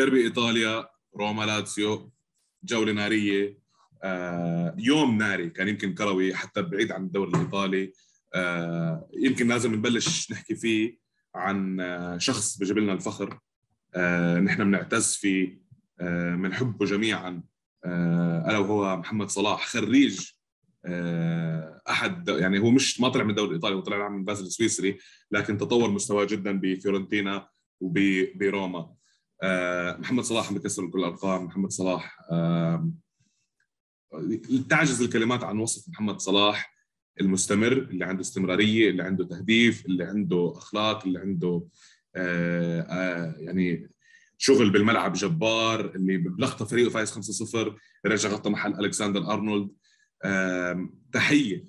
ديربي إيطاليا روما لاتسيو جولة نارية آه يوم ناري كان يمكن كروي حتى بعيد عن الدوري الإيطالي. آه يمكن لازم نبلش نحكي فيه عن آه شخص بجيب لنا الفخر نحن بنعتز فيه. بنحبه جميعا. ألا وهو محمد صلاح خريج أحد يعني هو مش ما طلع من الدوري الإيطالي هو طلع من بازل السويسري لكن تطور مستواه جدا بفيورنتينا وبروما محمد صلاح عم بكسر كل الأرقام محمد صلاح آه تعجز الكلمات عن وصف محمد صلاح المستمر اللي عنده استمرارية اللي عنده تهديف اللي عنده أخلاق اللي عنده آه آه يعني شغل بالملعب جبار اللي بلخطه فريقه فايز 5-0 رجع غطى محل ألكسندر أرنولد. آه تحية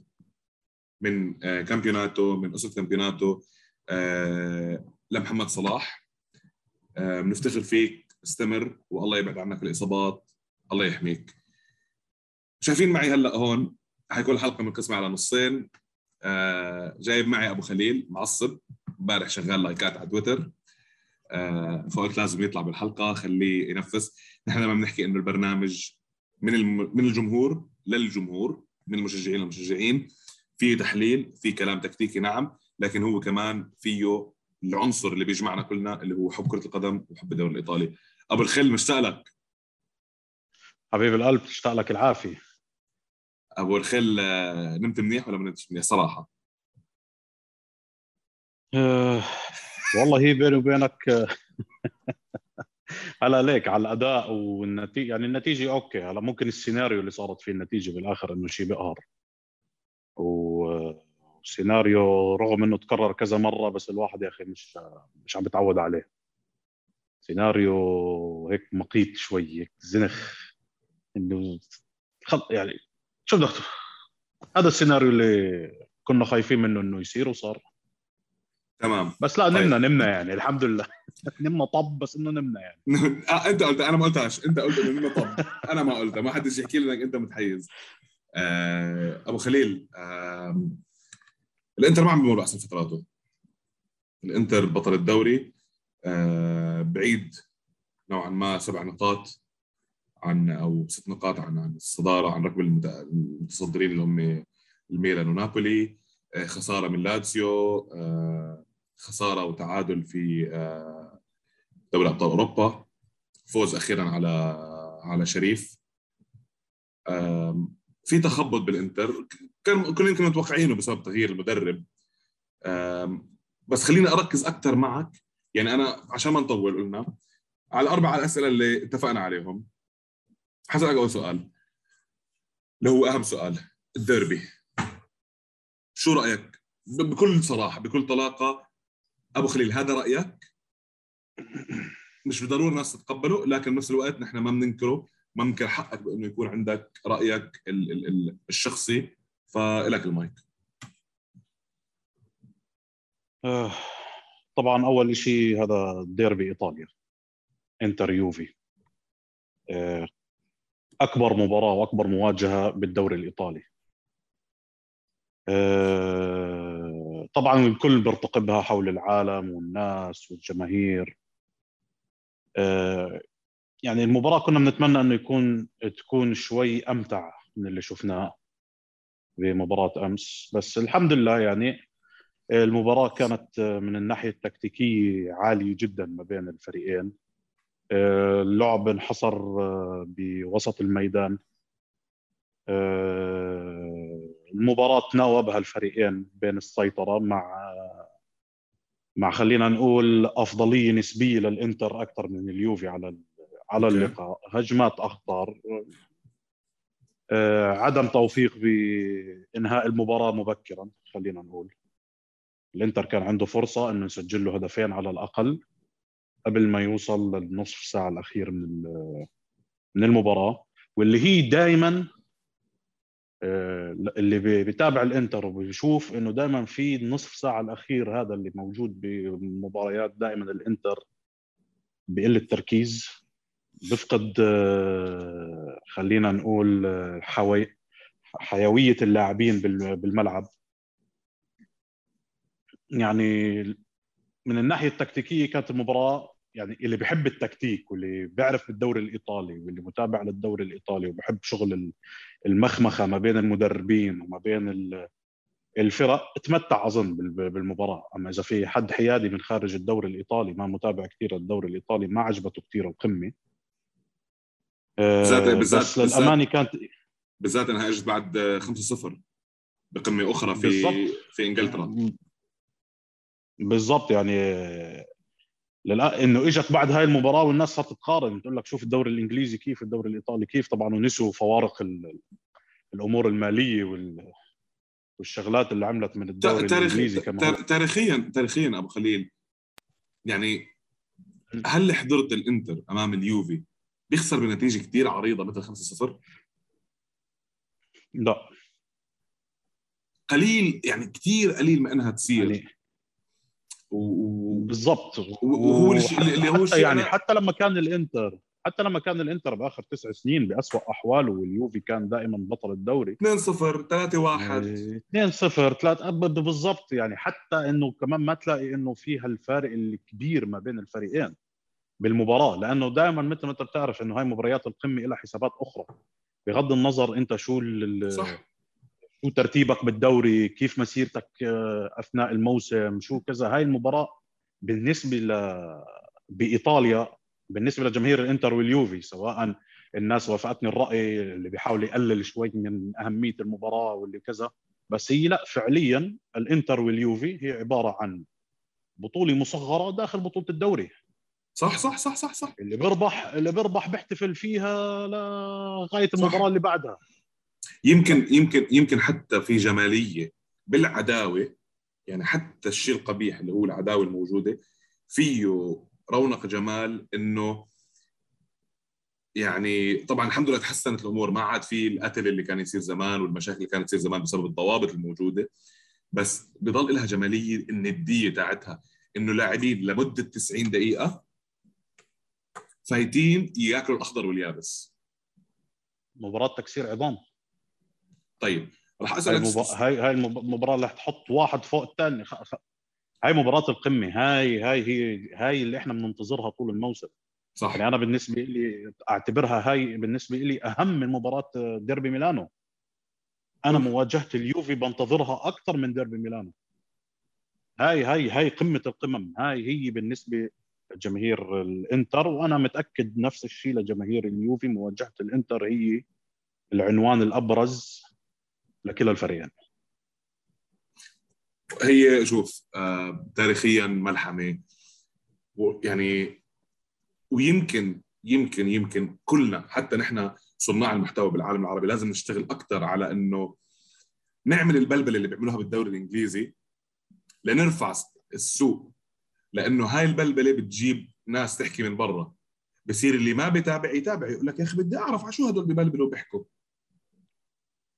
من آه كامبيوناتو من أسرة كامبيوناتو آه لمحمد صلاح. آه بنفتخر فيك استمر والله يبعد عنك الإصابات الله يحميك. شايفين معي هلأ هون؟ حيكون الحلقة منقسمه على نصين. آه جايب معي أبو خليل معصب امبارح شغال لايكات على تويتر. آه فقلت لازم يطلع بالحلقة خليه ينفس نحن لما بنحكي إنه البرنامج من الم... من الجمهور للجمهور من المشجعين للمشجعين. فيه تحليل في كلام تكتيكي نعم لكن هو كمان فيه العنصر اللي بيجمعنا كلنا اللي هو حب كرة القدم وحب الدوري الإيطالي. أبو الخل مشتاق لك حبيب القلب تشتاق لك العافية. أبو الخل نمت منيح ولا ما نمتش منيح؟ صراحة. أه والله هي بيني وبينك هلا ليك على الأداء والنتيجه يعني النتيجة okay هلا ممكن السيناريو اللي صارت فيه النتيجة بالآخر إنه شيء بقهر. وسيناريو رغم إنه تكرر كذا مرة بس الواحد يا أخي مش مش عم بتعود عليه. سيناريو هيك مقيت شوي هيك زنخ. إنه خط يعني شو بدك هذا السيناريو اللي كنا خايفين منه إنه يصير وصار. تمام. بس لا نمنا طيب. نمنا يعني الحمد لله. نمنا طب بس إنه نمنا يعني. آه أنت قلت أنا ما قلتهاش. أنت قلت إنه نمنا طب. أنا ما قلتها. ما حدش يحكي لي إنك أنت متحيز. آه أبو خليل آه الانتر ما عم بيمر احسن فتراته. الانتر بطل الدوري آه بعيد نوعا ما سبع نقاط عن أو ست نقاط عن عن الصدارة عن ركب المتصدرين اللي هم الميلان ونابولي آه خسارة من لاتسيو آه خسارة وتعادل في دوري أبطال أوروبا فوز أخيرا على على شريف. في تخبط بالإنتر. كان كنا يمكن متوقعينه بسبب تغيير المدرب. بس خليني أركز أكثر معك. يعني أنا عشان ما نطول قلنا على الاربع الأسئلة اللي اتفقنا عليهم حسألك أول سؤال. اللي هو أهم سؤال الديربي. شو رأيك؟ بكل صراحة بكل طلاقة أبو خليل هذا رأيك؟ مش بالضرورة الناس تتقبله لكن بنفس الوقت نحن ما بننكره. بننكر حقك بإنه يكون عندك رأيك ال ال ال الشخصي. فلك المايك. آه طبعا أول شيء هذا ديربي إيطاليا. إنتر يوفي. آه أكبر مباراة وأكبر مواجهة بالدوري الإيطالي. آه طبعا الكل بيرتقبها حول العالم والناس والجماهير. يعني المباراة كنا بنتمنى إنه يكون تكون شوي أمتع من اللي شفناه بمباراة أمس. بس الحمد لله يعني المباراة كانت من الناحية التكتيكية عالية جدا ما بين الفريقين. اللعب انحصر بوسط الميدان. المباراة تناوبها الفريقين بين السيطرة مع مع خلينا نقول أفضلية نسبية للإنتر أكثر من اليوفي على على اللقاء. هجمات أخطار عدم توفيق بإنهاء المباراة مبكرا خلينا نقول. الإنتر كان عنده فرصة إنه يسجل له هدفين على الأقل قبل ما يوصل للنصف ساعة الأخير من من المباراة. واللي هي دائما اللي بيتابع الإنتر وبيشوف إنه دائما في النصف ساعة الأخير هذا اللي موجود بالمباريات دائما الإنتر بقل التركيز بفقد خلينا نقول حوي حيوية اللاعبين بالملعب. يعني من الناحية التكتيكية كانت المباراة يعني اللي بيحب التكتيك واللي بيعرف بالدوري الإيطالي واللي متابع للدوري الإيطالي وبحب شغل المخمخة ما بين المدربين وما بين الفرق تمتع أظن بالمباراة. أما إذا في حد حيادي من خارج الدوري الإيطالي ما متابع كثير الدوري الإيطالي ما عجبته كثير القمه بالذات بالذات بس للأمانة كانت بالذات إنها اجت بعد 5-0 بقمة أخرى في بالزبط. في إنجلترا. بالضبط يعني للا إنه إجت بعد هاي المباراة والناس صارت تقارن تقول لك شوف الدوري الإنجليزي كيف الدوري الإيطالي كيف. طبعا ونسوا فوارق الأمور المالية وال والشغلات اللي عملت من الدوري تاريخ... الإنجليزي كمان تاريخيا تاريخيا أبو خليل يعني هل حضرت الإنتر أمام اليوفي بيخسر بنتيجة كثير عريضة مثل 5-0 لا. قليل يعني كثير قليل ما إنها تصير. يعني و... بالضبط. وهو اللي هو حتى يعني حتى لما كان الإنتر حتى لما كان الإنتر بآخر تسع سنين بأسوأ أحواله واليوفي كان دائما بطل الدوري. 2 0 3 1 2 0 3 بالضبط يعني حتى إنه كمان ما تلاقي إنه في هالفارق الكبير ما بين الفريقين. بالمباراة لأنه دائما مثل ما أنت بتعرف إنه هاي مباريات القمة لها حسابات أخرى. بغض النظر أنت شو صح. شو ترتيبك بالدوري كيف مسيرتك آه، أثناء الموسم شو كذا هاي المباراة بالنسبة ل بإيطاليا بالنسبة لجماهير الإنتر واليوفي سواء الناس وافقتني الرأي اللي بيحاول يقلل شوي من أهمية المباراة واللي كذا. بس هي لا فعليا الإنتر واليوفي هي عبارة عن بطولة مصغرة داخل بطولة الدوري. صح صح صح صح صح. اللي بيربح اللي بيربح بيحتفل فيها لغايه المباراة اللي بعدها. يمكن يمكن يمكن حتى في جمالية بالعداوة يعني حتى الشيء القبيح اللي هو العداوة الموجودة فيه رونق جمال إنه يعني طبعا الحمد لله تحسنت الأمور ما عاد في القتل اللي كان يصير زمان والمشاكل اللي كانت تصير زمان بسبب الضوابط الموجودة. بس بضل لها جمالية الندية تاعتها إنه لاعبين لمدة 90 دقيقة فايتين ياكلوا الأخضر واليابس. مباراة تكسير عظام. طيب راح أسألك هاي, مب... هاي هاي المباراه اللي تحط واحد فوق الثاني. خ... خ... هاي مباراة القمة. هاي هاي هي هاي اللي إحنا بننتظرها طول الموسم. صح. يعني أنا بالنسبة لي أعتبرها هاي بالنسبة لي أهم من مباراة ديربي ميلانو. أنا مواجهة اليوفي بنتظرها أكثر من ديربي ميلانو. هاي هاي هاي قمة القمم. هاي هي بالنسبة لجماهير الانتر وأنا متأكد نفس الشيء لجماهير اليوفي. مواجهة الانتر هي العنوان الأبرز لكلا الفريقين. هي شوف آه تاريخيا ملحمة. يعني ويمكن يمكن يمكن كلنا حتى نحن صناع المحتوى بالعالم العربي لازم نشتغل أكثر على إنه نعمل البلبلة اللي بيعملوها بالدوري الإنجليزي لنرفع السوق لأنه هاي البلبلة بتجيب ناس تحكي من برا. بصير اللي ما بيتابع يتابع يقول لك يا أخي بدي أعرف على شو هدول ببلبلوا وبيحكوا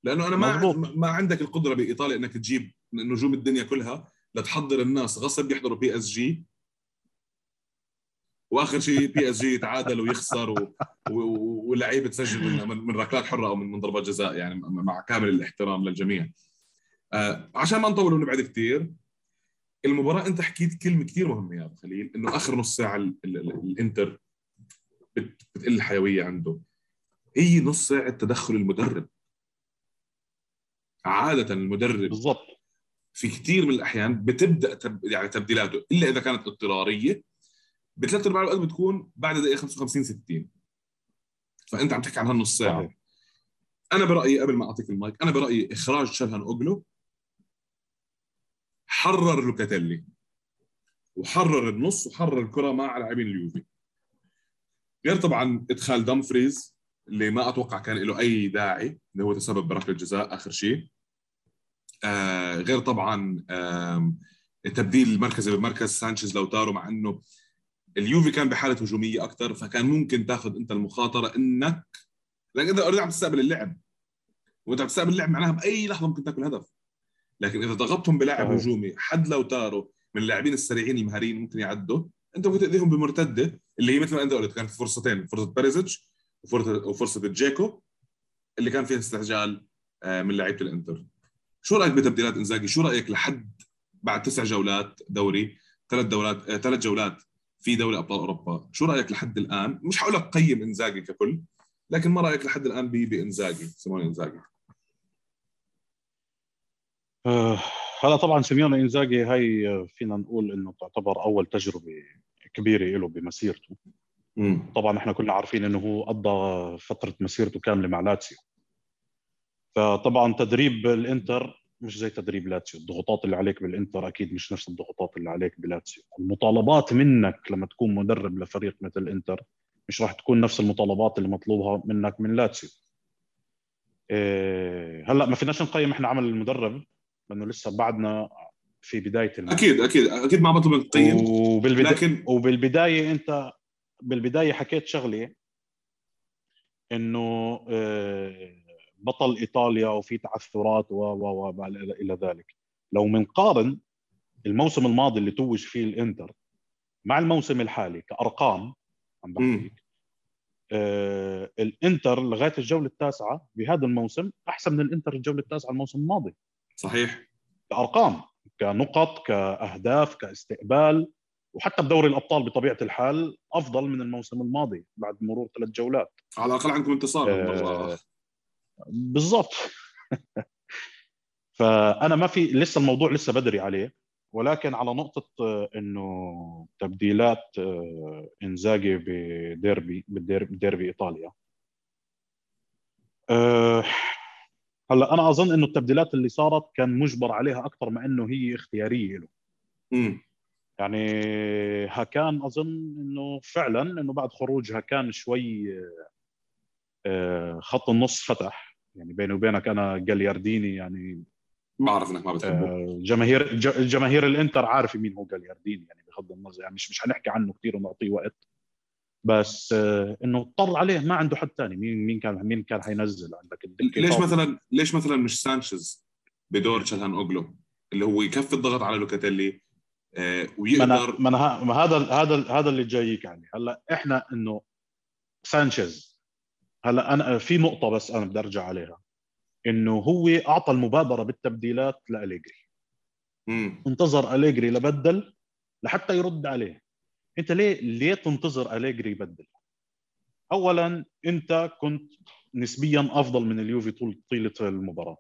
لأنه أنا ما مزبوط. ما عندك القدرة بإيطاليا إنك تجيب نجوم الدنيا كلها لتحضر الناس. غصب يحضروا بي اس جي وآخر شيء بي اس جي يتعادل ويخسر و... و... واللعيبة تسجل من, من ركلات حرة أو من ضربات جزاء يعني مع كامل الاحترام للجميع. آه عشان ما نطول ونبعد كثير المباراة أنت حكيت كلمة كثير مهمة يا ابو خليل إنه آخر نص ساعة ال... ال... الإنتر بت... بتقل الحيوية عنده. هي نص ساعة تدخل المدرب. عادة المدرب بالضبط. في كثير من الأحيان بتبدأ تب... يعني تبديلاته إلا إذا كانت اضطرارية بثلاث أرباع الوقت بتكون بعد دقيقة 55 60 فأنت عم تحكي عن هالنص ساعة. أنا برأيي قبل ما أعطيك المايك أنا برأيي إخراج شالهان اوجلو حرر لوكاتيلي وحرر النص وحرر الكرة مع لاعبين اليوفي. غير طبعا إدخال دمفريز اللي ما أتوقع كان له أي داعي اللي هو تسبب بركله جزاء آخر شيء. آه غير طبعا آه تبديل المركز بمركز سانشيز لوتارو مع إنه اليوفي كان بحالة هجومية أكثر فكان ممكن تاخذ أنت المخاطرة إنك لانك انت already عم تستقبل اللعب وانت عم تستقبل اللعب معناها بأي لحظة ممكن تاكل هدف. لكن إذا ضغطتهم بلاعب هجومي حد لوتارو من اللاعبين السريعين المهاريين ممكن يعدوا أنت ممكن تأذيهم بمرتدة اللي هي مثل ما أنت قلت كانت فرصتين فرصة باريزيتش وفرصه وفرصة جيكو اللي كان فيها استعجال آه، من لعيبة الإنتر. شو رأيك بتبديلات إنزاجي؟ شو رأيك لحد بعد تسع جولات دوري ثلاث دورات ثلاث جولات في دوري أبطال أوروبا؟ شو رأيك لحد الآن؟ مش حقول لك قيم إنزاجي ككل لكن ما رأيك لحد الآن بإنزاجي سيمون إنزاجي؟ آه، هلا طبعا سيمون إنزاجي هاي آه، فينا نقول إنه تعتبر أول تجربة كبيرة له بمسيرته. مم. طبعا إحنا كلنا عارفين إنه هو قضى فترة مسيرته كاملة مع لاتسيو. فطبعا تدريب الانتر مش زي تدريب لاتسيو. الضغوطات اللي عليك بالإنتر أكيد مش نفس الضغوطات اللي عليك بلاتسيو. المطالبات منك لما تكون مدرب لفريق مثل الانتر مش راح تكون نفس المطالبات اللي مطلوبها منك من لاتسيو. إيه هلأ ما فيناش نقيم إحنا عمل المدرب. لأنه لسه بعدنا في بداية المدرب. أكيد أكيد أكيد ما بطلب نقيم وبالبدا... لكن وبالبداية انت بالبداية حكيت شغله إنه إيه بطل إيطاليا وفي تعثرات و و و إلى ذلك. لو منقارن الموسم الماضي اللي توج فيه الإنتر مع الموسم الحالي كأرقام عم بحكيك آه الإنتر لغاية الجولة التاسعة بهذا الموسم أحسن من الإنتر الجولة التاسعة الموسم الماضي. صحيح. كأرقام كنقط كأهداف كاستقبال وحتى بدوري الأبطال بطبيعة الحال أفضل من الموسم الماضي بعد مرور ثلاث جولات. على الأقل عندكم انتصار آه بالضبط. فأنا ما في لسه الموضوع لسه بدري عليه ولكن على نقطة إنه تبديلات آه، إنزاجي بديربي بديربي إيطاليا. أه هلا أنا أظن إنه التبديلات اللي صارت كان مجبر عليها أكثر ما إنه هي اختيارية له. يعني هكان أظن إنه فعلا إنه بعد خروج هكان شوي آه، خط النص فتح. يعني بيني وبينك أنا جاليارديني يعني بعرف إنك ما بتحبه. آه، جماهير جماهير الإنتر عارفه مين هو جاليارديني يعني بغض النظر. يعني مش مش حنحكي عنه كثير ونعطيه وقت. بس آه، إنه اضطر عليه ما عنده حد ثاني مين مين كان مين كان حينزل؟ عندك ليش مثلا ليش مثلا مش سانشيز بدور شلهان أوغلو؟ اللي هو يكفي الضغط على لوكاتيلي آه ويقدر ما أنا هذا هذا هذا اللي جايك يعني. هلأ إحنا إنه سانشيز هلأ أنا في نقطة بس أنا بدي أرجع عليها. إنه هو أعطى المبادرة بالتبديلات لأليجري. انتظر أليجري لبدل لحتى يرد عليه. انت ليه ليه تنتظر اليجري يبدل؟ اولا أنت كنت نسبيا أفضل من اليوفي طول طيلة المباراة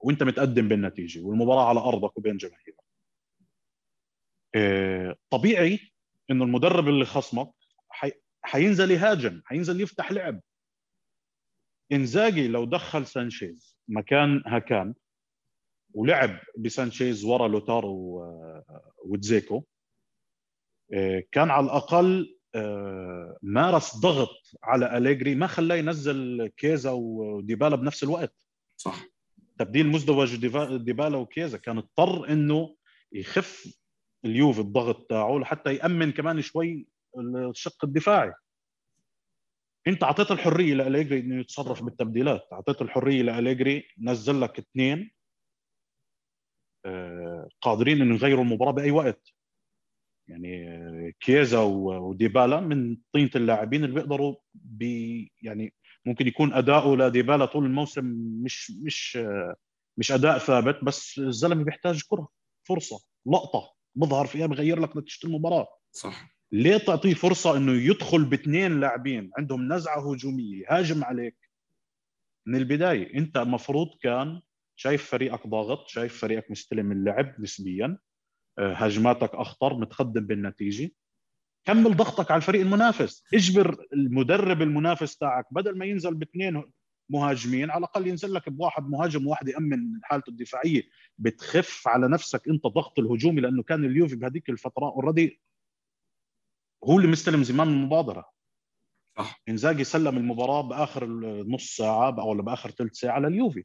وأنت متقدم بالنتيجة والمباراة على أرضك وبين جماهيرك. آه، طبيعي إنه المدرب اللي خصمك حي... حينزل يهاجم حينزل يفتح لعب. إنزاجي لو دخل سانشيز مكان هاكان ولعب بسانشيز ورا لوتارو ودزيكو كان على الأقل آه، مارس ضغط على أليجري ما خلاه ينزل كيزا وديبالا بنفس الوقت. صح. تبديل مزدوج ديبالا وكيزا. كان اضطر إنه يخف اليوفي الضغط تاعه لحتى يأمن كمان شوي الشق الدفاعي. أنت أعطيت الحرية لأليجري إنه يتصرف بالتبديلات. أعطيت الحرية لأليجري نزل لك اثنين آه، قادرين إنه يغيروا المباراة بأي وقت. يعني كيزا وديبالا من طينة اللاعبين اللي بيقدروا بي يعني ممكن يكون أداؤه لديبالا طول الموسم مش مش مش أداء ثابت بس الزلمة بيحتاج كرة فرصة لقطة بظهر فيها بغير لك نتيجة المباراة. صح. ليه تعطيه فرصة إنه يدخل باثنين لاعبين؟ عندهم نزعة هجومية يهاجم عليك. من البداية أنت المفروض كان شايف فريقك ضاغط شايف فريقك مستلم اللعب نسبيا. هجماتك أخطر متقدم بالنتيجة. كمل ضغطك على الفريق المنافس. اجبر المدرب المنافس تاعك بدل ما ينزل باثنين مهاجمين على الأقل ينزل لك بواحد مهاجم واحد يأمن حالته الدفاعية. بتخف على نفسك أنت ضغط الهجومي لأنه كان اليوفي بهذيك الفترة اوريدي هو اللي مستلم زمام المبادرة. صح. إنزاجي سلم المباراة بآخر نص ساعة ولا بآخر ثلث ساعة لليوفي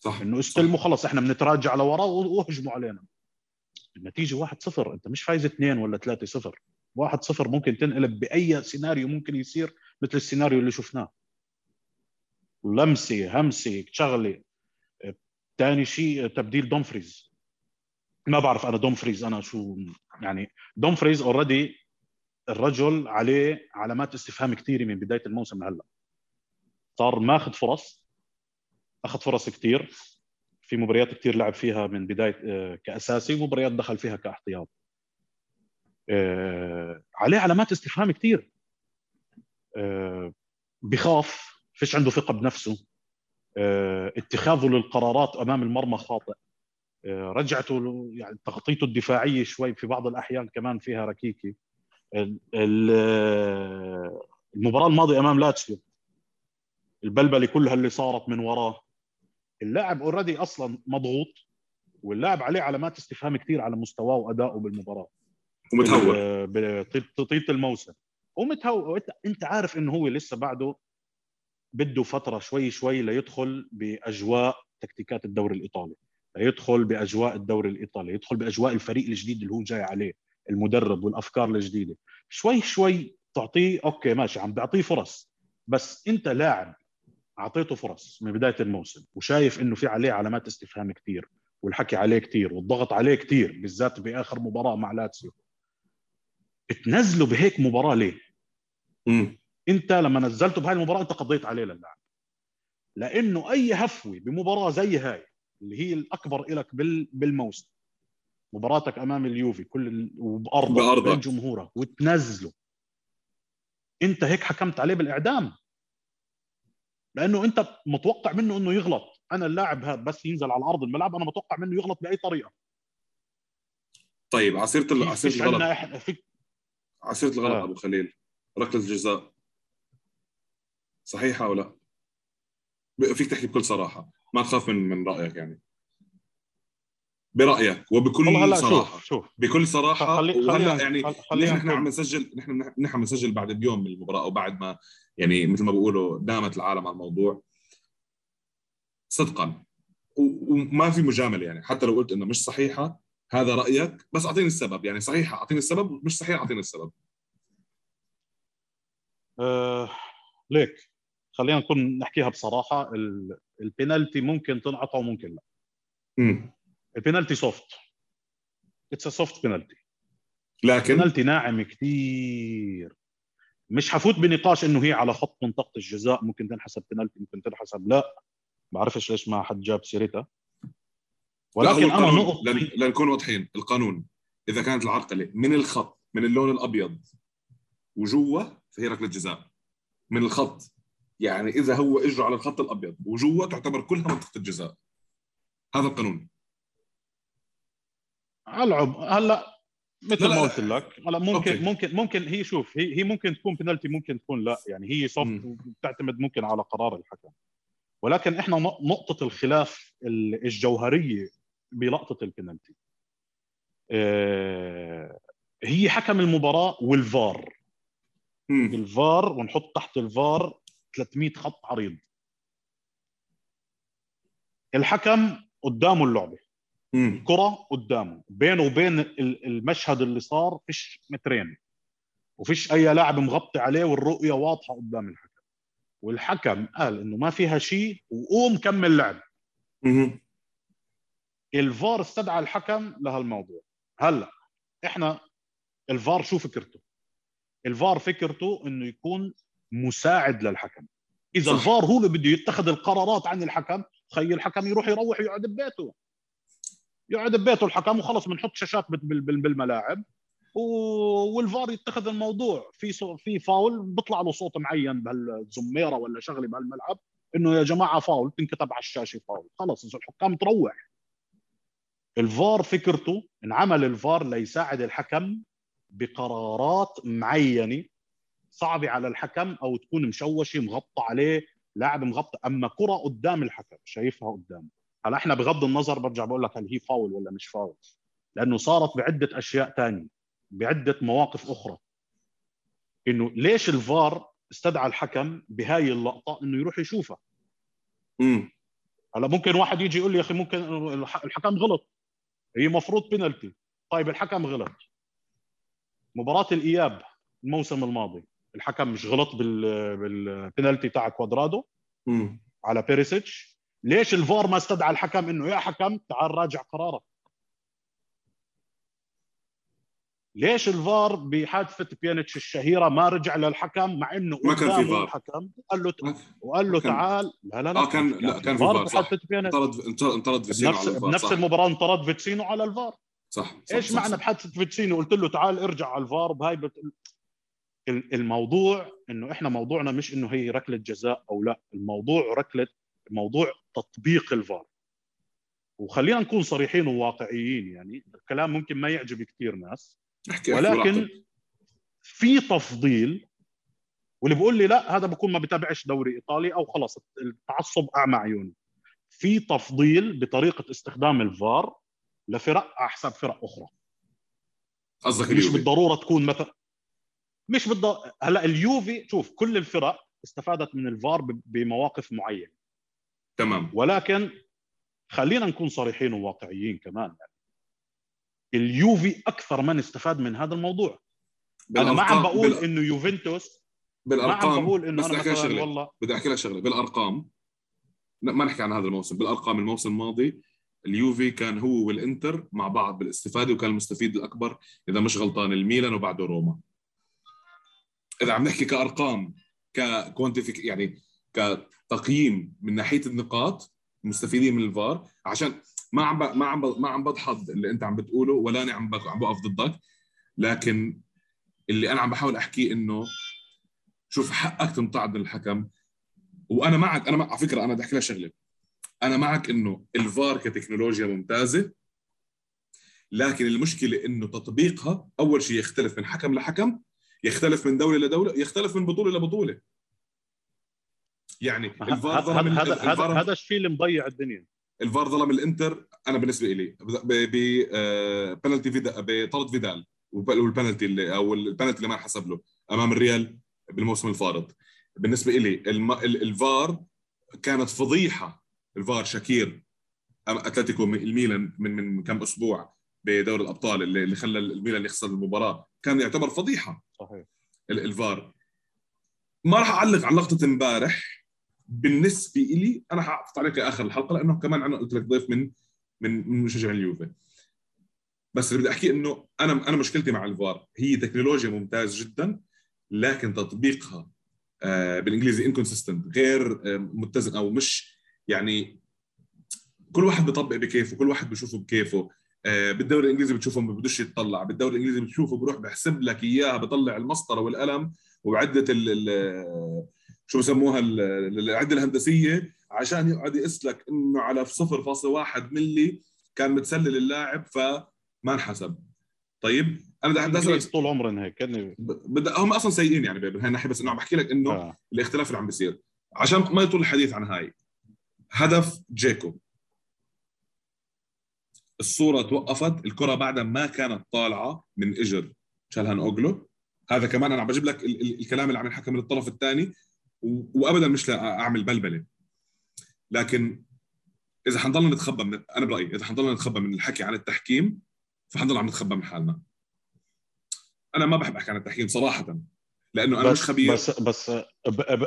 صح. إنه استلموا خلص إحنا بنتراجع لورا واهجموا علينا. النتيجه 1-0 أنت مش فايز 2 ولا 3-0 1-0 ممكن تنقلب بأي سيناريو ممكن يصير مثل السيناريو اللي شفناه. لمسة همسة شغلة. ثاني شيء تبديل دومفريز. ما بعرف أنا دومفريز أنا شو يعني دومفريز already الرجل عليه علامات استفهام كثيره من بداية الموسم لهلأ. صار ماخذ فرص أخذ فرص كثير في مباريات كثير لعب فيها من بداية آه، كأساسي ومباريات دخل فيها كاحتياط. آه عليه علامات استفهام كثير آه بخاف فيش عنده ثقة بنفسه. اتخاذه للقرارات أمام المرمى خاطئ. رجعته يعني تغطيته الدفاعية شوي في بعض الأحيان كمان فيها ركيكة. المباراة الماضية أمام لاتسيو البلبلة كلها اللي صارت من وراه. اللاعب already أصلا مضغوط واللاعب عليه علامات استفهام كثير على مستواه وادائه بالمباراة. ومتهور. بطيله الموسم. ومتهور. إنت عارف إنه هو لسه بعده بده فترة شوي شوي ليدخل بأجواء تكتيكات الدوري الإيطالي. ليدخل بأجواء الدوري الإيطالي يدخل بأجواء الفريق الجديد اللي هو جاي عليه المدرب والأفكار الجديدة. شوي شوي تعطيه okay ماشي عم بيعطيه فرص. بس إنت لاعب أعطيته فرص من بداية الموسم وشايف إنه في عليه علامات استفهام كثير والحكي عليه كثير والضغط عليه كثير بالذات بآخر مباراة مع لاتسيو. تنزله بهيك مباراة ليه؟ مم. أنت لما نزلته بهاي المباراة أنت قضيت عليه للاعب لأنه أي هفوه بمباراة زي هاي اللي هي الأكبر لك بالموسم مباراتك أمام اليوفي كل وبأرضك بين جمهورك وتنزله أنت هيك حكمت عليه بالإعدام؟ لأنه انت متوقع منه انه يغلط. أنا اللاعب هذا بس ينزل على ارض الملعب أنا متوقع منه يغلط بأي طريقة. طيب عصيرة عصيرة الغلط. في... عصيرة الغلط آه. أبو خليل. ركلة الجزاء. صحيحة أو لا؟ فيك تحكي بكل صراحة. ما تخاف من من رأيك يعني. برأيك وبكل صراحة شوف شوف. بكل صراحة خلي وهلا يعني نحن عم نسجل نحن نحن عم نسجل بعد اليوم من المباراه أو بعد ما يعني مثل ما بيقولوا دامت العالم على الموضوع صدقا. وما في مجاملة يعني. حتى لو قلت إنه مش صحيحة هذا رأيك بس أعطيني السبب. يعني صحيحة أعطيني السبب مش صحيحة أعطيني السبب. أه ليك خلينا نكون نحكيها بصراحة البينالتي ممكن تنعطى وممكن لا. امم ال penalty soft it's soft penalty لكن؟ بينالتي ناعم كثير مش حفوت بنقاش إنه هي على خط منطقة الجزاء ممكن تنحسب بينالتي ممكن تنحسب لا. بعرفش ليش ما حد جاب سيرتها. ولكن أنا نقط لن... لنكون واضحين القانون إذا كانت العرقلة من الخط من اللون الأبيض وجوا فهي ركلة جزاء. من الخط يعني إذا هو اجره على الخط الأبيض وجوا تعتبر كلها منطقة الجزاء. هذا القانون. العب هلا مثل ما قلت لك. هلا ممكن أوكي. ممكن ممكن هي شوف هي هي ممكن تكون بنالتي ممكن تكون لا. يعني هي صف بتعتمد ممكن على قرار الحكم. ولكن إحنا نقطة الخلاف الجوهرية بلقطة البنالتي آه، هي حكم المباراة والفار. مم. الفار ونحط تحت الفار 300 خط عريض. الحكم قدامه اللعبة. كرة قدامه. بينه وبين المشهد اللي صار فيش مترين. وفيش أي لاعب مغطي عليه والرؤية واضحة قدام الحكم. والحكم قال إنه ما فيها شيء وقوم كمل لعب الفار استدعى الحكم لهالموضوع. هلأ إحنا الفار شو فكرته؟ الفار فكرته إنه يكون مساعد للحكم. إذا صح. الفار هو اللي بده يتخذ القرارات عن الحكم خي الحكم يروح يروح يقعد ببيته. يقعد ببيته الحكم وخلص بنحط شاشات بالملاعب. والفار يتخذ الموضوع. في في فاول بيطلع له صوت معين بهالزميرة ولا شغلة بهالملعب إنه يا جماعة فاول تنكتب على الشاشة فاول. خلص الحكام تروح. الفار فكرته انعمل الفار ليساعد الحكم بقرارات معينة صعبة على الحكم أو تكون مشوشة مغطى عليه لاعب مغطى. أما كرة قدام الحكم شايفها قدامه هلا إحنا بغض النظر برجع بقول لك هل هي فاول ولا مش فاول؟ لأنه صارت بعدة أشياء ثانية بعدة مواقف أخرى. إنه ليش الفار استدعى الحكم بهاي اللقطة؟ إنه يروح يشوفها. امم هلا ممكن واحد يجي يقول لي يا أخي ممكن الحكم غلط. هي مفروض بينالتي طيب الحكم غلط. مباراة الإياب الموسم الماضي. الحكم مش غلط بال بالبينالتي تاع كوادرادو على بيريسيتش ليش الفار ما استدعى الحكم؟ إنه يا حكم تعال راجع قرارك. ليش الفار بحادثه بيانيتش الشهيرة ما رجع للحكم مع إنه ما كان في فار. الحكم؟ قال له وقال له تعال. لا لا لا آه كان لا كان في فار صح. انطرد انطرد فيتسينو على الفار بنفس المباراة انطرد فيتسينو على الفار. صح, صح إيش صح معنى صح. بحادثه فيتسينو قلت له تعال ارجع على الفار بهاي بت... ال- الموضوع إنه إحنا موضوعنا مش إنه هي ركلة جزاء أو لا. الموضوع ركلة موضوع تطبيق الفار. وخلينا نكون صريحين وواقعيين يعني الكلام ممكن ما يعجب كثير ناس. ولكن في تفضيل واللي بيقول لي لا هذا بكون ما بتابعش دوري إيطالي أو خلص التعصب أعمى عيوني. في تفضيل بطريقة استخدام الفار لفرق على حساب فرق أخرى. قصدك مش بالضرورة تكون مثلا مش بالض... هلأ اليوفي شوف كل الفرق استفادت من الفار بمواقف معينة. تمام. ولكن خلينا نكون صريحين وواقعيين كمان. يعني. اليوفي أكثر من استفاد من هذا الموضوع. أنا ما عم بقول بال- إنه يوفنتوس ما عم بالأرقام بقول إنه بس أنا بدي أحكي لك مثلا شغلة. والله بدي أحكي لك شغلة. بالأرقام لا ما نحكي عن هذا الموسم. بالأرقام الموسم الماضي اليوفي كان هو والإنتر مع بعض بالاستفادة وكان المستفيد الأكبر إذا مش غلطان الميلان وبعده روما. إذا عم نحكي كأرقام ككوانتيفيك يعني كتقييم من ناحية النقاط المستفيدين من الفار عشان ما عم. ما عم. ما عم بضحض اللي انت عم بتقوله ولا أنا عم. عم بقف ضدك لكن اللي أنا عم بحاول أحكيه إنه شوف حقك تنطعد الحكم وأنا معك أنا مع... على فكرة أنا بدي أحكي لك شغلة أنا معك إنه الفار كتكنولوجيا ممتازة لكن المشكلة إنه تطبيقها أول شيء يختلف من حكم لحكم يختلف من دولة لدولة يختلف من بطولة لبطولة يعني الفار هذا ظلم هذا هذا الشيء اللي مضيع الدنيا. الفار ظلم الانتر أنا بالنسبة لي ببنالتي فيدا بطرد فيدال والبنالتي اللي أو البنالتي اللي ما انحسب له أمام الريال بالموسم الفارط بالنسبة لي الفار كانت فضيحة. الفار شاكير أتلتيكو الميلان من من كم أسبوع بدوري الأبطال اللي اللي خلى الميلان يخسر المباراة. كان يعتبر فضيحة. صحيح. ال- الفار ما راح أعلق على لقطة إمبارح. بالنسبة لي أنا حاحط عليك اخر الحلقة لأنه كمان أنا قلت لك ضيف من من من مشجع اليوفي. بس اللي بدي أحكي إنه أنا أنا مشكلتي مع الفار هي تكنولوجيا ممتاز جدا لكن تطبيقها آه، بالإنجليزي انكونسيستنت غير آه، متزن أو مش يعني كل واحد بيطبق بكيفه كل واحد بيشوفه بكيفه. آه، بالدوري الإنجليزي بتشوفه ما بدوش يتطلع بالدوري الإنجليزي بتشوفه بروح بحسب لك إياها بطلع المسطرة والقلم ال شو بسموها ال- ال- العدة الهندسية عشان يقعد يقيس لك إنه على 0.1 ملي كان متسلل اللاعب فما انحسب. طيب أنا بدي بدي اسالك طول عمرهم هيك كأني- ب- بدي هم أصلا سيئين يعني بهاي الناحية بس إنه عم بحكي لك إنه آه. الاختلاف اللي عم بيصير. عشان ما يطول الحديث عن هاي. هدف جيكو. الصورة توقفت الكرة بعد ما كانت طالعة من إجر شالهان أوغلو. هذا كمان أنا عم بجيب لك ال- ال- الكلام اللي عم ينحكى من الطرف الثاني. وابدا مش لاعمل بلبلة. لكن إذا حنضلنا نتخبى من أنا برأيي إذا حنضلنا نتخبى من الحكي عن التحكيم فحنضل عم نتخبى من حالنا. أنا ما بحب أحكي عن التحكيم صراحة لأنه أنا مش بس خبير. بس بس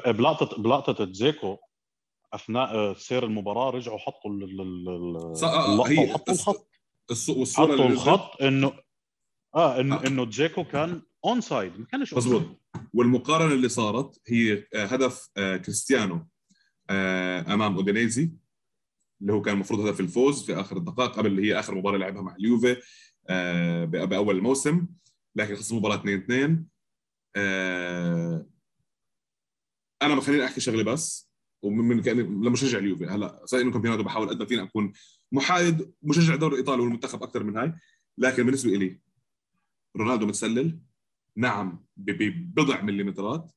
بلقطه بلقطة دزيكو أثناء سير المباراة رجعوا حطوا ال- ال- ال- ص- آه، اللقطة وحطوا الخط. الص- والصورة حطوا الخط انه آه انه آه. إنه جيكو كان onside ما كانش offside. والمقارنة اللي صارت هي آه، هدف آه، كريستيانو آه، أمام أودينيزي اللي هو كان المفروض هدف الفوز في آخر الدقائق قبل اللي هي آخر مباراة لعبها مع اليوفي بأول الموسم لكن خلص المباراة 2 2 أنا بخليني أحكي شغله بس ومن لمشجع اليوفي. هلا صحيح إنه كامبيوناتو بحاول اقدم فيني أكون محايد مشجع الدوري الايطالي والمنتخب أكثر من هاي لكن بالنسبة لي رونالدو متسلل. نعم ببضع مليمترات.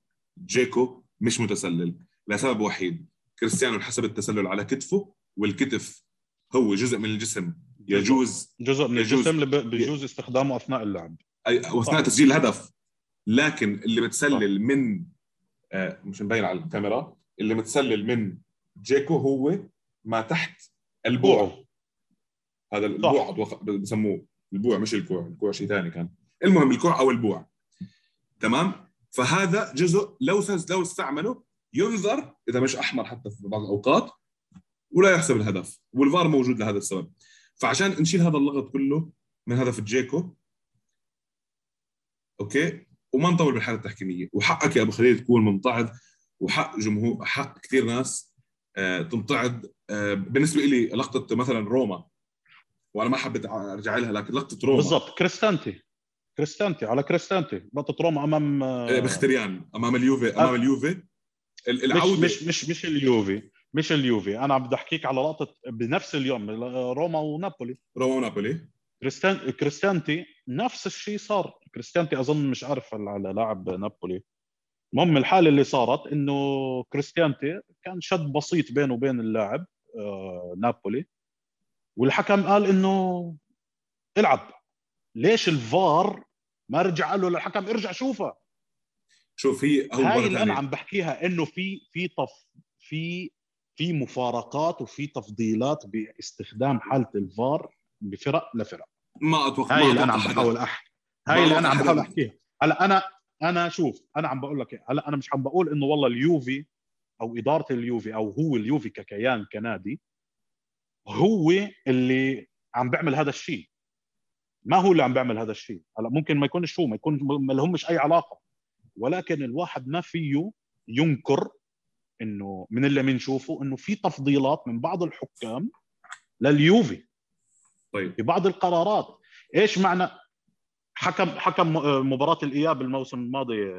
جيكو مش متسلل. لسبب وحيد كريستيانو انحسب التسلل على كتفه والكتف هو جزء من الجسم. يجوز جزء من يجوز. الجسم اللي بيجوز استخدامه أثناء اللعب. أي- واثناء. تسجيل الهدف لكن اللي متسلل من آه، مش مبين على الكاميرا. اللي متسلل من جيكو هو ما تحت البوع. هذا البوع بسموه البوع مش الكوع. الكوع شيء ثاني كان. المهم الكوع أو البوع. تمام؟ فهذا جزء لو لو استعمله ينذر إذا مش أحمر حتى في بعض الأوقات ولا يحسب الهدف والفار موجود لهذا السبب. فعشان نشيل هذا اللغط كله من هدف جيكو okay؟ وما نطول بالحالة التحكيمية. وحقك يا أبو خليل تكون ممتعض وحق جمهور حق كثير ناس آه تمتعض. آه بالنسبة لي لقطة مثلا روما وأنا ما حبيت أرجع لها لكن لقطة روما. بالضبط. كريستانتي. كريستانتي على كريستانتي. لقطه روما أمام إيه، بختريان. أمام اليوفي أمام اليوفي. العودة. مش مش مش اليوفي مش اليوفي. أنا عم بدي أحكيك على لقطة بنفس اليوم روما ونابولي. روما ونابولي. كريستان كريستانتي نفس الشيء صار. كريستانتي أظن مش عارف على لاعب نابولي. المهم الحالة اللي صارت إنه كريستيانتي كان شد بسيط بينه وبين اللاعب آه نابولي. والحكم قال إنه العب. ليش الفار ما رجع قال له للحكم ارجع شوفها شوف هي هاي اللي أنا عم بحكيها إنه في في طف في في مفارقات وفي تفضيلات باستخدام حالة الفار بفرق لفرق. ما أتوقع هاي اللي أنا عم بحاول أحكي. هاي اللي أنا عم بحاول أحكيها. هلأ أنا أنا شوف أنا عم بقول لك هلأ أنا مش عم بقول إنه والله اليوفي أو إدارة اليوفي أو هو اليوفي ككيان كنادي هو اللي عم بيعمل هذا الشيء. ما هو اللي عم بيعمل هذا الشيء؟ هلا ممكن ما يكونش هو ما يكون ما لهمش أي علاقة. ولكن الواحد ما فيه ينكر إنه من اللي بنشوفه إنه في تفضيلات من بعض الحكام لليوفي. طيب. في بعض القرارات. إيش معنى حكم حكم مباراة الإياب الموسم الماضي؟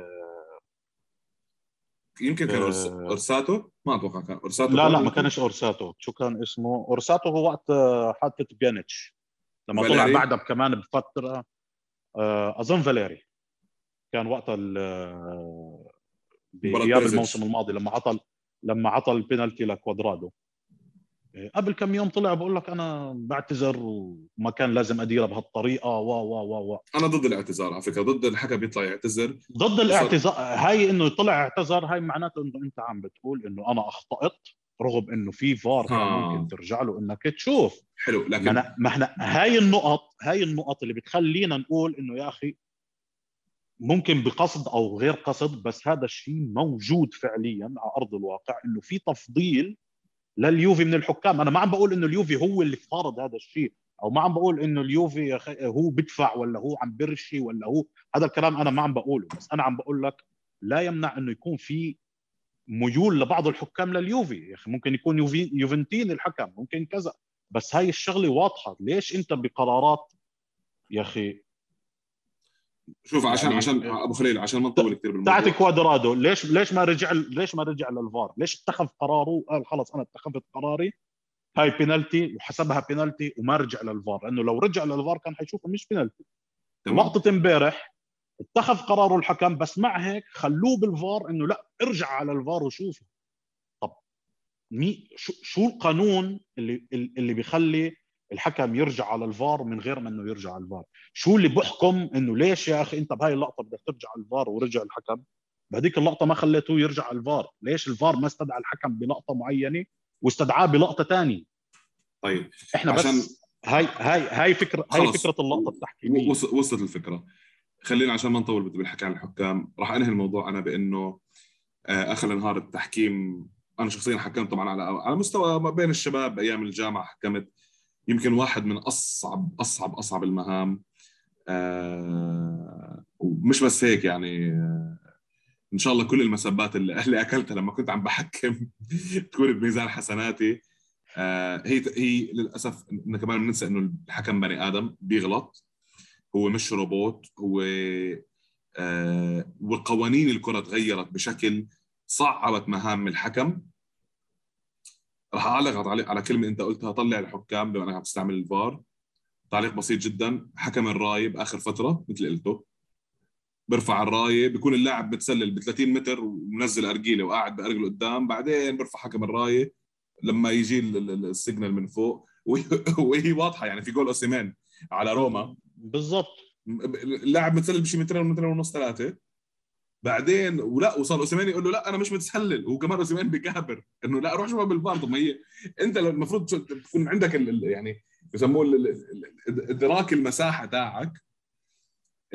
يمكن كان أه. أورساتو؟ ما أتوقع كان أورساتو لا لا ما كانش أورساتو. شو كان اسمه؟ أورساتو هو وقت حادثه بيانيتش. لما فاليري. طلع بعدها كمان بفترة آه، أظن فاليري كان وقتها بإياب الموسم الماضي لما عطل لما عطل البينالتي لكوادرادو. إيه، قبل كم يوم طلع بقول لك أنا بعتذر وما كان لازم اديرها بهالطريقة و و و و. أنا ضد الاعتذار على فكرة ضد الحكم يطلع يعتذر. ضد الاعتذار هاي إنه طلع اعتذر هاي معناته إنه أنت عم بتقول إنه أنا أخطأت. رغم إنه في فار كان ممكن ترجع له إنك تشوف. حلو لكن ما إحنا هاي النقط هاي النقط اللي بتخلينا نقول إنه يا أخي ممكن بقصد أو غير قصد بس هذا الشيء موجود فعليا على أرض الواقع إنه في تفضيل لليوفي من الحكام. أنا ما عم بقول إنه اليوفي هو اللي فرض هذا الشيء أو ما عم بقول إنه اليوفي هو بدفع ولا هو عم برشي ولا هو هذا الكلام أنا ما عم بقوله بس أنا عم بقول لك لا يمنع إنه يكون في ميول لبعض الحكام لليوفي. يا أخي ممكن يكون يوفي يوفنتين الحكم ممكن كذا. بس هاي الشغلة واضحة. ليش أنت بقرارات يا أخي؟ شوف عشان يعني عشان أبو خليل عشان ما نطول كثير بالموضوع. تاعت كوادرادو ليش ليش ما رجع ليش ما رجع للفار؟ ليش اتخذ قراره؟ قال خلص أنا اتخذت قراري. هاي بينالتي وحسبها بينالتي وما رجع للفار. لأنه لو رجع للفار كان حيشوفها مش بينالتي لقطه امبارح اتخذ قراره الحكم بس مع هيك خلوه بالفار إنه لا ارجع على الفار وشوفه. طب مي شو, شو القانون اللي اللي بيخلي الحكم يرجع على الفار من غير ما إنه يرجع على الفار؟ شو اللي بحكم إنه ليش يا أخي أنت بهاي اللقطة بدك ترجع على الفار ورجع الحكم؟ بهذيك اللقطة ما خليته يرجع على الفار. ليش الفار ما استدعى الحكم بلقطة معينة واستدعاه بلقطة ثانية طيب إحنا عشان بس هاي هاي هاي فكره هاي فكرة اللقطة التحكيميه وصلت الفكرة. خلينا عشان ما نطول بالحكي عن الحكام راح انهي الموضوع أنا بإنه آه، آخر نهار التحكيم. أنا شخصيا حكمت طبعا على على مستوى ما بين الشباب أيام الجامعة حكمت يمكن واحد من أصعب أصعب أصعب المهام. آه ومش بس هيك يعني آه إن شاء الله كل المسبات اللي, اللي أكلتها لما كنت عم بحكم تكون بميزان حسناتي. آه هي هي للأسف كمان بننسى إنه الحكم بني آدم بيغلط. هو مش روبوت هو آه وقوانين الكرة تغيرت بشكل صعبت مهام الحكم. راح أعلق على على كلمة أنت قلتها طلع الحكام بما إنك عم تستعمل الفار. تعليق بسيط جدا حكم الرايه باخر فترة مثل قلته. برفع الراية بيكون اللاعب متسلل ب 30 متر ومنزل أرجيلة وقاعد بأرجله قدام بعدين برفع حكم الراية لما يجي ال signal من فوق. وهي واضحة يعني في جول اوسيمان على روما. بالضبط. اللاعب متسلل بشي مترين مترين ونص ثلاثة بعدين ولا وصل اوسيمان يقول له لا أنا مش متسلل. وكمان اوسيمان بكابر إنه لا روح شوف بالفار طب ما هي أنت المفروض تكون عندك ال يعني بسموه إدراك المساحة تاعك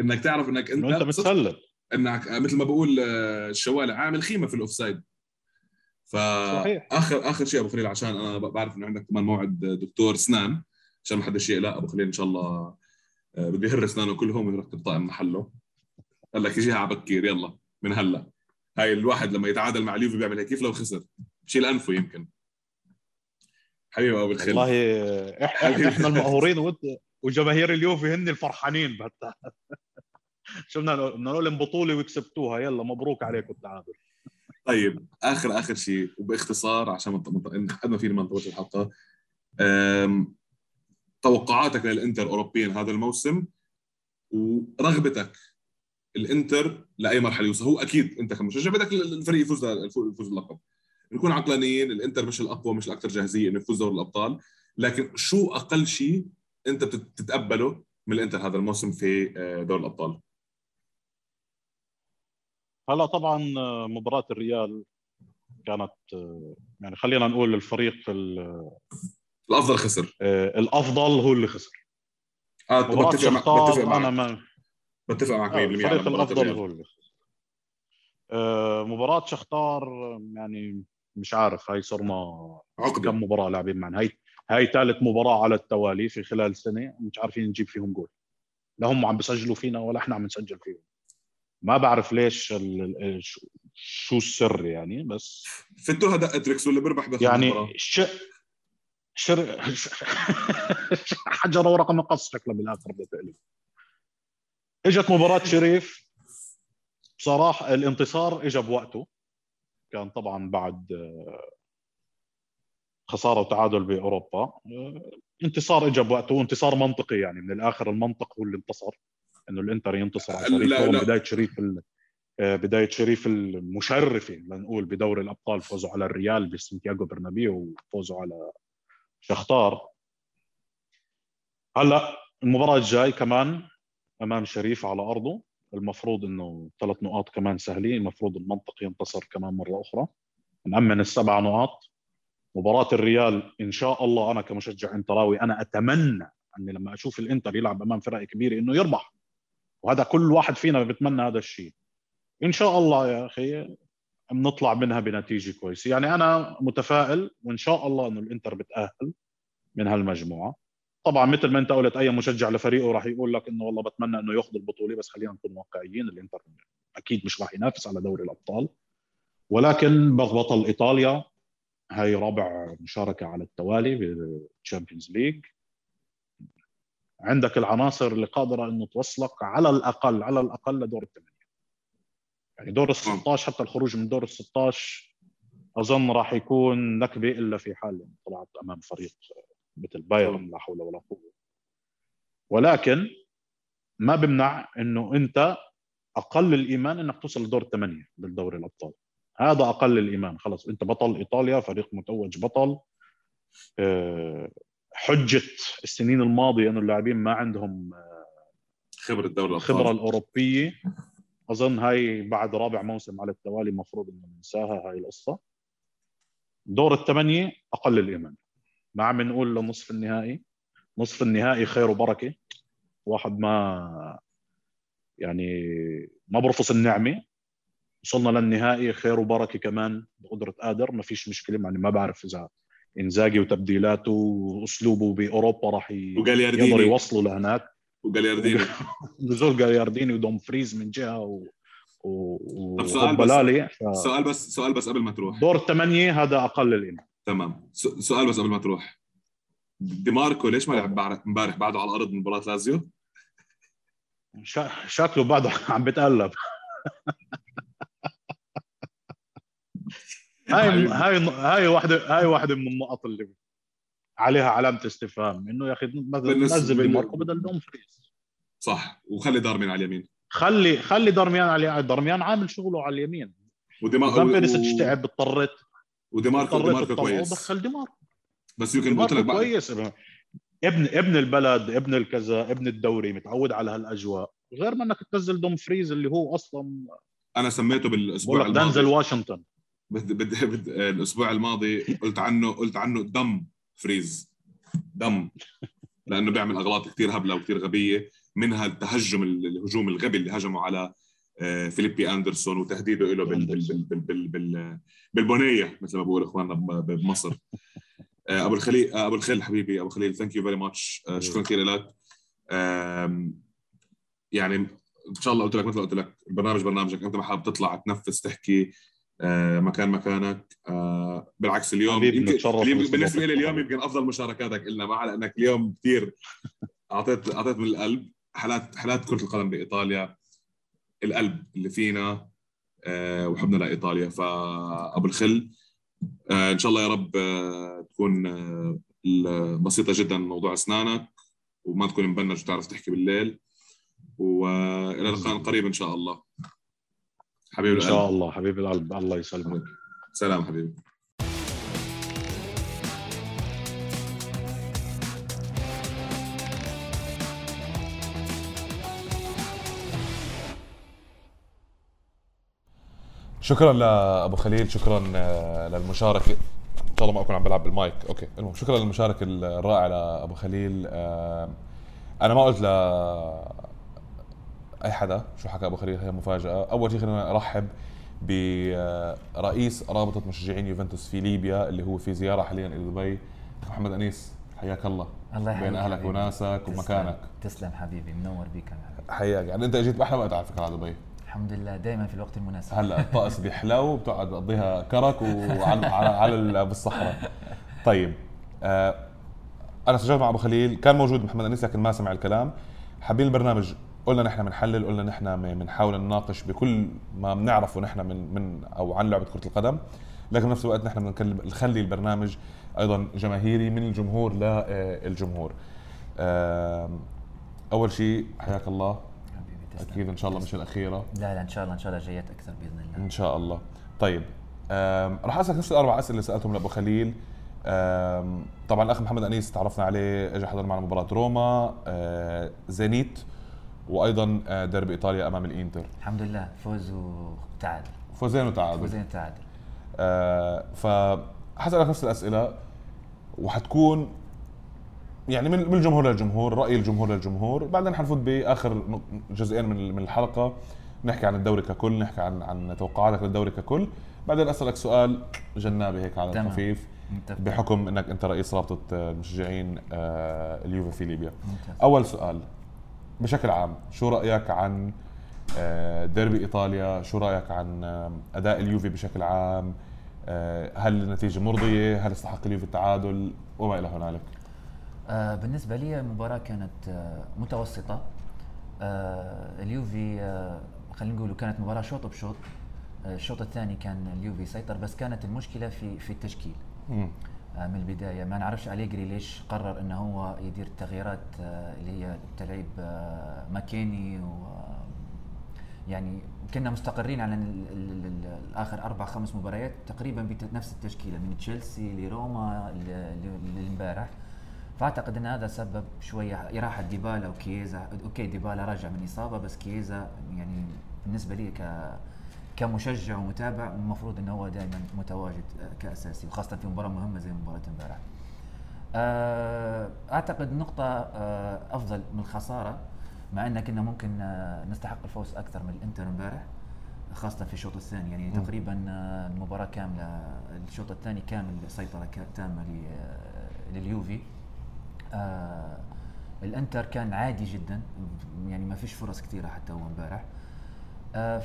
إنك تعرف إنك أنت أنت متسلل. إنك مثل ما بقول آه، الشوالي عامل خيمة في ال offside. فاخر آخر شيء أبو خليل عشان أنا بعرف إنه عندك كمان موعد دكتور اسنان عشان ما حدش يقلق أبو خليل إن شاء الله آه، بده يهر اسنانه كلهم ويركب طائم محله. قال لك يجيها على بكير يلا من هلا. هاي الواحد لما يتعادل مع اليوفي بيعمل هيك كيف لو خسر؟ بشيل أنفه يمكن. حبيبي أبو الخيل. والله إحنا إحنا المقهورين وجماهير اليوفي هن الفرحانين بهالتا شو بدنا نقول؟ بطولة وكسبتوها يلا مبروك عليكم التعادل. طيب اخر آخر شيء وباختصار عشان قد ما فينا ما نطولش الحلقة توقعاتك للإنتر اوروبيا هذا الموسم ورغبتك الإنتر لأي مرحلة يوصل. هو أكيد أنت كمشجع بدك الفريق يفوز يفوز باللقب نكون عقلانيين الإنتر مش الأقوى مش الأكثر جاهزية إنه يفوز دوري الأبطال لكن شو أقل شيء أنت بتتقبله من الإنتر هذا الموسم في آه، دوري الأبطال؟ هلا طبعا آه، مباراة الريال كانت آه، يعني خلينا نقول الفريق الأفضل خسر. الأفضل هو اللي خسر. آه بتفق معك بتفق معك. أنا ما بتفق معك 100% الفريق الأفضل هو اللي خسر. مباراة شختار يعني مش عارف هاي صرنا عقدة. كم مباراة لاعبين معنا. هاي هاي ثالث مباراة على التوالي في خلال سنة مش عارفين نجيب فيهم جول. لا هم عم بيسجلوا فينا ولا إحنا عم نسجل فيهم. ما بعرف ليش ال... شو السر يعني بس فتوها دقة تريكس ولا بيربح بس يعني ش... شر حجر ورقة مقص شكله بالاخر بتقلب إجت مباراة شريف. بصراحة الانتصار اجى بوقته. كان طبعا بعد خسارة وتعادل بأوروبا. انتصار اجى بوقته. وانتصار منطقي يعني. من الآخر المنطق هو اللي انتصر. إنه الإنتر ينتصر على شريف. لا لا. بداية شريف ال... بداية شريف المشرفه لنقول بدوري الأبطال فوزوا على الريال بسانتياغو برنابيو وفوزوا على شختار. هلا المباراة الجاي كمان أمام شريف على أرضه. المفروض إنه ثلاث نقاط كمان سهلين. المفروض المنطق ينتصر كمان مرة أخرى. نأمن السبع نقاط. مباراة الريال إن شاء الله أنا كمشجع إنتراوي أنا أتمنى إني لما أشوف الإنتر يلعب أمام فرق كبيره إنه يربح. وهذا كل واحد فينا بيتمنى هذا الشيء. إن شاء الله يا أخي بنطلع منها بنتيجة كويسة. يعني أنا متفائل وإن شاء الله إنه الإنتر بتأهل من هالمجموعة. طبعا مثل ما أنت قلت أي مشجع لفريقه راح يقول لك إنه والله بتمنى إنه ياخذ البطولة بس خلينا نكون واقعيين الإنتر أكيد مش راح ينافس على دوري الأبطال. ولكن بطل ايطاليا هاي رابع مشاركة على التوالي بال Champions League. عندك العناصر اللي قادرة إنه توصلك على الأقل على الأقل لدور الثمانيه يعني دور ال 16 حتى الخروج من دور ال 16 أظن راح يكون نكبة إلا في حال طلعت أمام فريق مثل بايرن لا حول ولا قوة. ولكن ما بمنع إنه أنت أقل الإيمان إنك توصل لدور الثمانية بالدوري الأبطال. هذا أقل الإيمان. خلص أنت بطل إيطاليا فريق متوج بطل. آه، حجة السنين الماضية إنه اللاعبين ما عندهم آه، خبرة الدوري الخبره الأوروبية. أظن هاي بعد رابع موسم على التوالي المفروض إنه ننساها هاي القصة. دور الثمانية أقل الإيمان. ما عم نقول لنصف النهائي. نصف النهائي خير وبركة. واحد ما يعني ما برفص النعمة. وصلنا للنهائي خير وبركة كمان بقدرة قادر. ما فيش مشكلة. يعني ما بعرف إذا إنزاجي وتبديلاته وأسلوبه بأوروبا راح يقدر يوصلوا لهناك. وجاليارديني نزول جاليارديني ودوم فريز من جهة و... و... طب سؤال بس ف... سؤال بس سؤال بس قبل ما تروح. دور الثمانيه هذا أقل الايمان تمام. سؤال بس قبل ما تروح. دي ماركو ليش ما لعب امبارح بعده على الأرض من مباراة لازيو؟ شكله بعده عم بتقلب. هاي هاي هاي واحدة هاي واحدة من النقط اللي عليها علامة استفهام إنه يا أخي نزل دي ماركو بدل دومفريز. صح وخلي دارميان على اليمين. خلي خلي دارميان على دارميان عامل شغله على اليمين. وديما و... تعب اضطرت وديماركو ديماركو كويس. دخل ديماركو. بس يمكن قلت لك كويس. ابن ابن البلد ابن الكذا ابن الدوري متعود على هالأجواء. غير ما إنك تنزل دوم فريز اللي هو أصلا أنا سميته بالأسبوع الماضي. دنزل واشنطن. بد بد بد الأسبوع الماضي قلت عنه قلت عنه دم. فريز دم لأنه بيعمل اغلاط كثير هبلة وكثير غبية منها التهجم الهجوم الغبي اللي هجموا على آه، فيليبي أندرسون وتهديده له بال بال بال بال بال بالبنية مثل ما بقول إخواننا بمصر. آه، أبو الخليل آه، أبو الخليل حبيبي أبو خليل thank you very much شكرا كثير لك. يعني إن شاء الله قلت لك مثل قلت لك البرنامج برنامجك أنت ما حابب تطلع تنفس تحكي مكان مكانك. آه، بالعكس اليوم يمكن. بالنسبة لي اليوم يمكن أفضل مشاركاتك لنا معها لانك اليوم كثير اعطيت أعطيت من القلب. حالات حالات كرة القدم بإيطاليا القلب اللي فينا آه، وحبنا لإيطاليا. فأبو الخل آه، إن شاء الله يا رب آه، تكون آه، بسيطة جدا موضوع أسنانك وما تكون مبنج وتعرف تحكي بالليل. وإلى لقاء قريب إن شاء الله. حبيبي إن شاء الله حبيب القلب. الله يسلمك. سلام حبيبي. شكرا لابو خليل شكرا آه، للمشاركة. إن شاء الله ما أكون عم بلعب بال mic. okay. المهم شكرا للمشاركة الرائعة لأبو خليل. أنا ما قلت ل أي حدا شو حكى أبو خليل هي مفاجأة. أول شيء خلينا ارحب برئيس رابطة مشجعين يوفنتوس في ليبيا اللي هو في زيارة حاليا إلى دبي. محمد أنيس حياك الله. الله يحييك بين أهلك حبيبي. وناسك تسلم. ومكانك. تسلم حبيبي منور بيك أنا حياك. يعني أنت اجيت بأحلى وقت على فكرة على دبي. الحمد لله دائما في الوقت المناسب. هلأ الطقس بيحلو بتقعد تقضيها كرك وعلى على, على ال- بالصحراء. طيب آه أنا سجلت مع أبو خليل. كان موجود محمد أنيس لكن ما سمع الكلام. حابين البرنامج قلنا نحن بنحلل قلنا نحن بنحاول نناقش بكل ما بنعرفه نحن من من أو عن لعبة كرة القدم. لكن بنفس الوقت نحن بنكلم نخلي البرنامج أيضا جماهيري من الجمهور للجمهور آه أول شيء حياك الله. حبيبي أكيد إن شاء الله مش الأخيرة. لا لا إن شاء الله إن شاء الله جايات أكثر بإذن الله. إن شاء الله. طيب راح أسألك نفس الأربع أسئلة اللي سألتهم لأبو خليل. طبعا الأخ محمد أنيس تعرفنا عليه اجى حضر معنا مباراة روما. أه، زينيت. وأيضا أه، ديربي إيطاليا أمام الإنتر. الحمد لله. فوز وتعادل. فوزين وتعادل. فوزين وتعادل. أه، فحسألك نفس الأسئلة وحتكون يعني من من الجمهور للجمهور رأي الجمهور للجمهور. بعدين حنفوت بآخر جزئين من الحلقة. نحكي عن الدوري ككل نحكي عن عن توقعاتك للدوري ككل. بعدين أسألك سؤال جنابي هيك على. الخفيف. بحكم إنك أنت رئيس رابطة آه، المشجعين آه، اليوفي في ليبيا. ممتاز. أول سؤال. بشكل عام شو رأيك عن آه، ديربي إيطاليا؟ شو رأيك عن آه، أداء اليوفي بشكل عام؟ آه، هل النتيجة مرضية؟ هل استحق اليوفي التعادل؟ وما إلى هنالك. بالنسبة لي المباراة كانت متوسطة. اليوفي خلينا نقول كانت مباراة شوط بشوط. الشوط الثاني كان اليوفي يسيطر بس كانت المشكلة في في التشكيل. من البداية. ما نعرفش أليجري ليش قرر انه هو يدير التغييرات آه، اللي هي تلعب آه، ماكيني و يعني كنا مستقرين على الآخر أربع خمس مباريات تقريبا بنفس التشكيلة من تشيلسي لروما ل- ل- لامبارح فأعتقد إن هذا سبب شوية راحه ديبالا وكييزا. okay ديبالا راجع من إصابة بس كييزا يعني بالنسبة لي ك كمشجع ومتابع المفروض انه هو دائما متواجد آه، كأساسي وخاصة في مباراة مهمة زي مباراة امبارح. آه، أعتقد نقطة آه، أفضل من الخسارة مع ان كنا ممكن نستحق الفوز أكثر من الإنتر امبارح خاصة في الشوط الثاني. يعني تقريبا آه، المباراة كاملة الشوط الثاني كامل سيطرة تامة لليوفي. الإنتر كان عادي جدا يعني ما فيش فرص كثيرة حتى هو امبارح.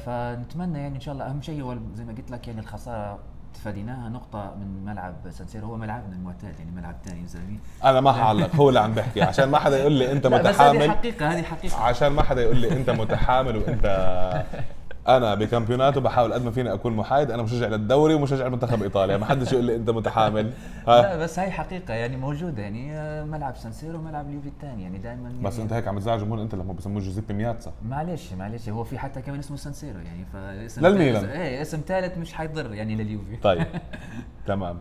فنتمنى يعني إن شاء الله أهم شيء هو زي ما قلت لك يعني الخسارة تفاديناها. نقطة من ملعب سانسيرو هو ملعبنا المعتاد يعني ملعب ثاني زلمه أنا ما حعلق هو اللي عم بحكي عشان ما حدا يقول لي أنت لا بس هذه متحامل. حقيقة هذه حقيقة. عشان ما حدا يقول لي أنت متحامل وأنت أنا بكامبيوناتو بحاول قد ما فيني أكون محايد أنا مشجع للدوري ومشجع لمنتخب إيطاليا. ما حدش يقول لي أنت متحامل. ها؟ لا بس هاي حقيقة يعني موجودة يعني آه، ملعب سانسيرو ملعب اليوفي الثاني يعني دائما يعني بس أنت هيك عم تزعج جمهور أنت لما بسموه جوزيبي مياتسا. معلش معلش هو في حتى كمان اسمه سانسيرو يعني فاسم للميلان. إيه اسم ثالث مش حيضر يعني لليوفي. طيب. تمام.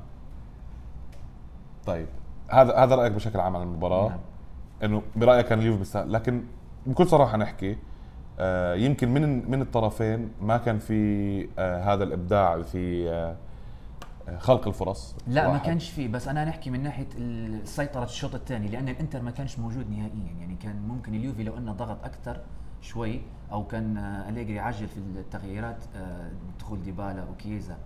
طيب. هذا هذا رأيك بشكل عام عن المباراة؟ نعم. إنه برأيك كان اليوفي بيستاهل؟ لكن بكل صراحة نحكي يمكن من من الطرفين ما كان في آه هذا الإبداع في آه آه، خلق الفرص. لا ما واحد. كانش فيه. بس أنا نحكي من ناحية سيطرة الشوط الثاني لأن الإنتر ما كانش موجود نهائيا. يعني كان ممكن اليوفي لو أنه ضغط أكثر شوي أو كان آه، أليجري عجل في التغييرات آه، دخول ديبالا وكيزا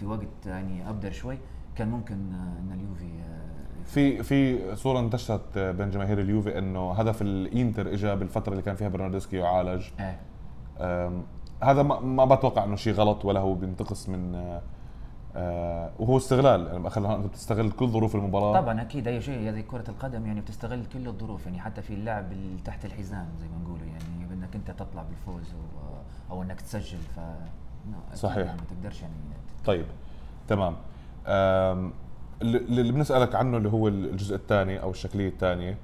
في وقت يعني أبدر شوي. كان ممكن آه، إن اليوفي آه، في في صورة انتشرت بين جماهير اليوفي إنه هدف الإنتر اجى بالفترة اللي كان فيها برناردسكي يعالج. إيه. هذا ما, ما بتوقع إنه شيء غلط ولا هو بينتقص من آه، آه وهو استغلال. يعني خلينا انت بتستغل كل ظروف المباراة. طبعا أكيد أي شيء هذه كرة القدم يعني بتستغل كل الظروف. يعني حتى في اللعب تحت الحزام زي ما نقولوا. يعني انك أنت تطلع بالفوز أو, أو إنك تسجل. ف صحيح. يعني ما تقدرش يعني طيب تمام. اللي بنسألك عنه اللي هو الجزء الثاني أو الشكلية الثانية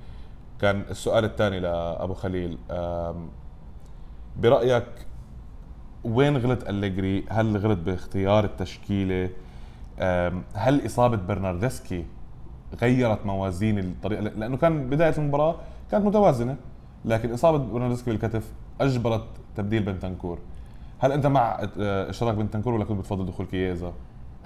كان السؤال الثاني لأبو خليل برأيك وين غلط أليجري؟ هل غلط باختيار التشكيلة؟ هل إصابة برناردسكي غيرت موازين الطريقة لأنه كان بداية المباراة كانت متوازنة لكن إصابة برناردسكي بالكتف أجبرت تبديل بنتنكور هل أنت مع آه، اشراك بنتنكور ولا كنت بتفضل دخول كييزا؟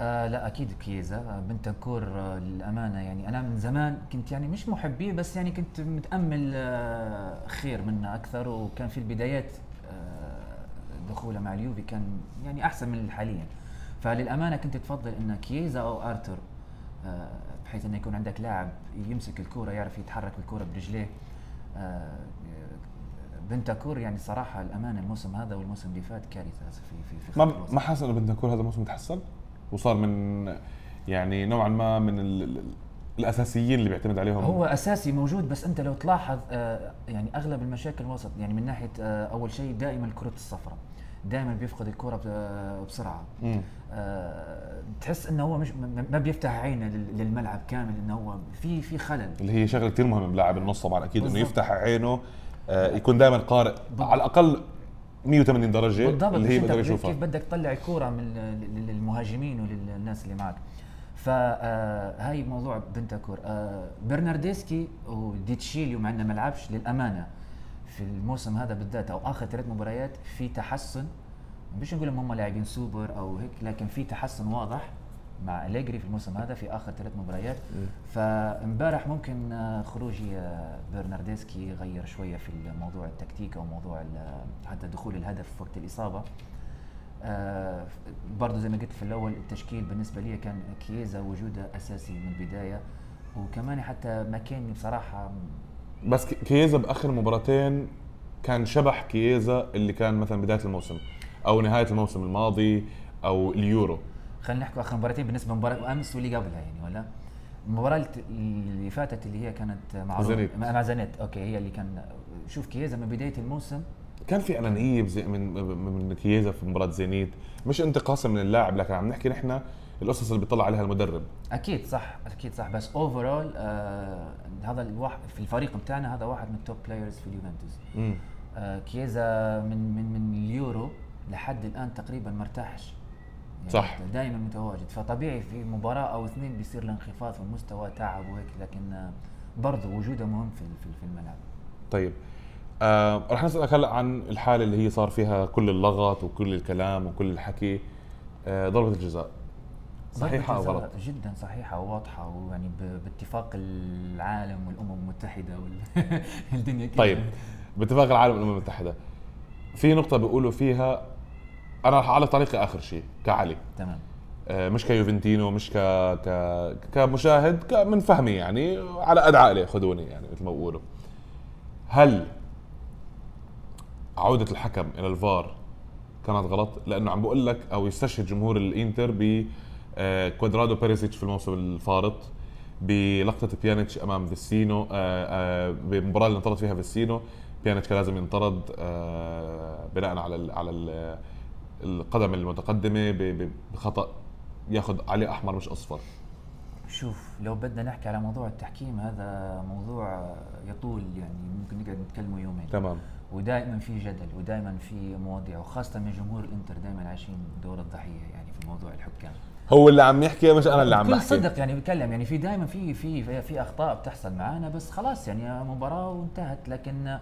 آه لا أكيد كيزا. آه، بنتنكور آه للأمانة. يعني أنا من زمان كنت يعني مش محبيه بس يعني كنت متأمل آه خير منه أكثر. وكان في البدايات آه دخوله مع اليوفي كان يعني أحسن من حاليا. فللأمانة كنت تفضل إن كيزا أو ارتر آه بحيث إنه يكون عندك لاعب يمسك الكورة يعرف يتحرك بالكورة برجليه. آه بنتاكور يعني صراحة الأمانة الموسم هذا والموسم اللي فات كارثة في في في ما. ما حاسس إنه بنتنكور هذا الموسم تحسن وصار من يعني نوعا ما من ال- ال- الأساسيين اللي بيعتمد عليهم. هو أساسي موجود بس أنت لو تلاحظ آه، يعني أغلب المشاكل وسط يعني من ناحية آه، أول شيء دائما الكرات الصفراء. دائما بيفقد الكرة بسرعة. مم. آه، تحس إنه هو مش ما بيفتح عينه لل- للملعب كامل إنه هو في في خلل. اللي هي شغلة كثير مهمة بلاعب النص طبعا أكيد إنه. يفتح عينه يكون دائما قارئ. على الأقل 180 درجة بالضبط اللي هي بقدر أنت يشوفها كيف بدك تطلع الكورة من للمهاجمين وللناس اللي معك؟ فهاي موضوع بنتاكور آه، برناردسكي وديتشيليو مع إنه ما لعبش للأمانة في الموسم هذا بالذات أو آخر ثلاث مباريات في تحسن. مش نقول هم لاعبين سوبر أو هيك لكن في تحسن واضح. مع أليجري في الموسم هذا في آخر ثلاث مباريات. فامبارح ممكن آه، خروج آه، برناردسكي غير شوية في الموضوع التكتيك أو موضوع ال- حتى دخول الهدف في وقت الإصابة. آه، برضو زي ما قلت في الأول التشكيل بالنسبة لي كان كييزا وجوده أساسي من البداية. وكمان حتى ماكيني بصراحة بس كي- كييزا بآخر مباراتين كان شبح كييزا اللي كان مثلا بداية الموسم أو نهاية الموسم الماضي أو اليورو. خلينا نحكي آخر مباراتين بالنسبة لمباراة امس واللي قبلها يعني ولا؟ المباراة اللي فاتت اللي هي كانت مع زنيت. مع زنيت okay هي اللي كان شوف كييزا من بداية الموسم. كان في انانيه من من كييزا في مباراة زينيت. مش انتقاصا من اللاعب لكن عم نحكي نحن القصص اللي بيطلع عليها المدرب. أكيد صح أكيد صح. بس overall آه هذا الواحد في الفريق بتاعنا هذا واحد من ال top players في اليوفنتوس. آه كيزا من من من اليورو لحد الآن تقريبا ما ارتاحش يعني صح. دائما متواجد. فطبيعي في مباراة أو اثنين بيصير الانخفاض في المستوى تعب وهيك لكن برضه وجوده مهم في في- الملعب. طيب. آه رح نسألك هلأ عن الحالة اللي هي صار فيها كل اللغط وكل الكلام وكل الحكي. آه ضربة الجزاء. صحيحة أو غلط؟ جدا صحيحة وواضحة ويعني باتفاق العالم والأمم المتحدة والدنيا كلها طيب. باتفاق العالم والأمم المتحدة. في نقطة بيقولوا فيها أنا على طريقي آخر شيء كعلي. تمام. آه، مش كيوفنتينو مش ك ك كمشاهد ك من فهمي يعني على قد عقلي خذوني يعني مثل ما بقولوا هل عودة الحكم إلى الفار كانت غلط؟ لأنه عم بقول لك أو يستشهد جمهور الإنتر ب آه، كوادرادو بيريسيتش في الموسم الفارط بلقطة بيانيتش أمام فيسينو آه، بالمباراة اللي انطرد فيها فيسينو. بيانيتش كان لازم ينطرد بناء على ال على ال القدم المتقدمة ب- ب- بخطأ ياخذ عليه أحمر مش أصفر. شوف لو بدنا نحكي على موضوع التحكيم هذا موضوع يطول يعني ممكن نقعد نتكلمه يومين. تمام. ودائما في جدل ودائما في مواضيع وخاصة من جمهور الإنتر دائما عايشين دور الضحية يعني في موضوع الحكام. هو اللي عم يحكي مش أنا اللي عم بحكي. صدق يعني بيتكلم يعني في دائما في في في أخطاء بتحصل معانا بس خلاص يعني مباراة وانتهت. لكن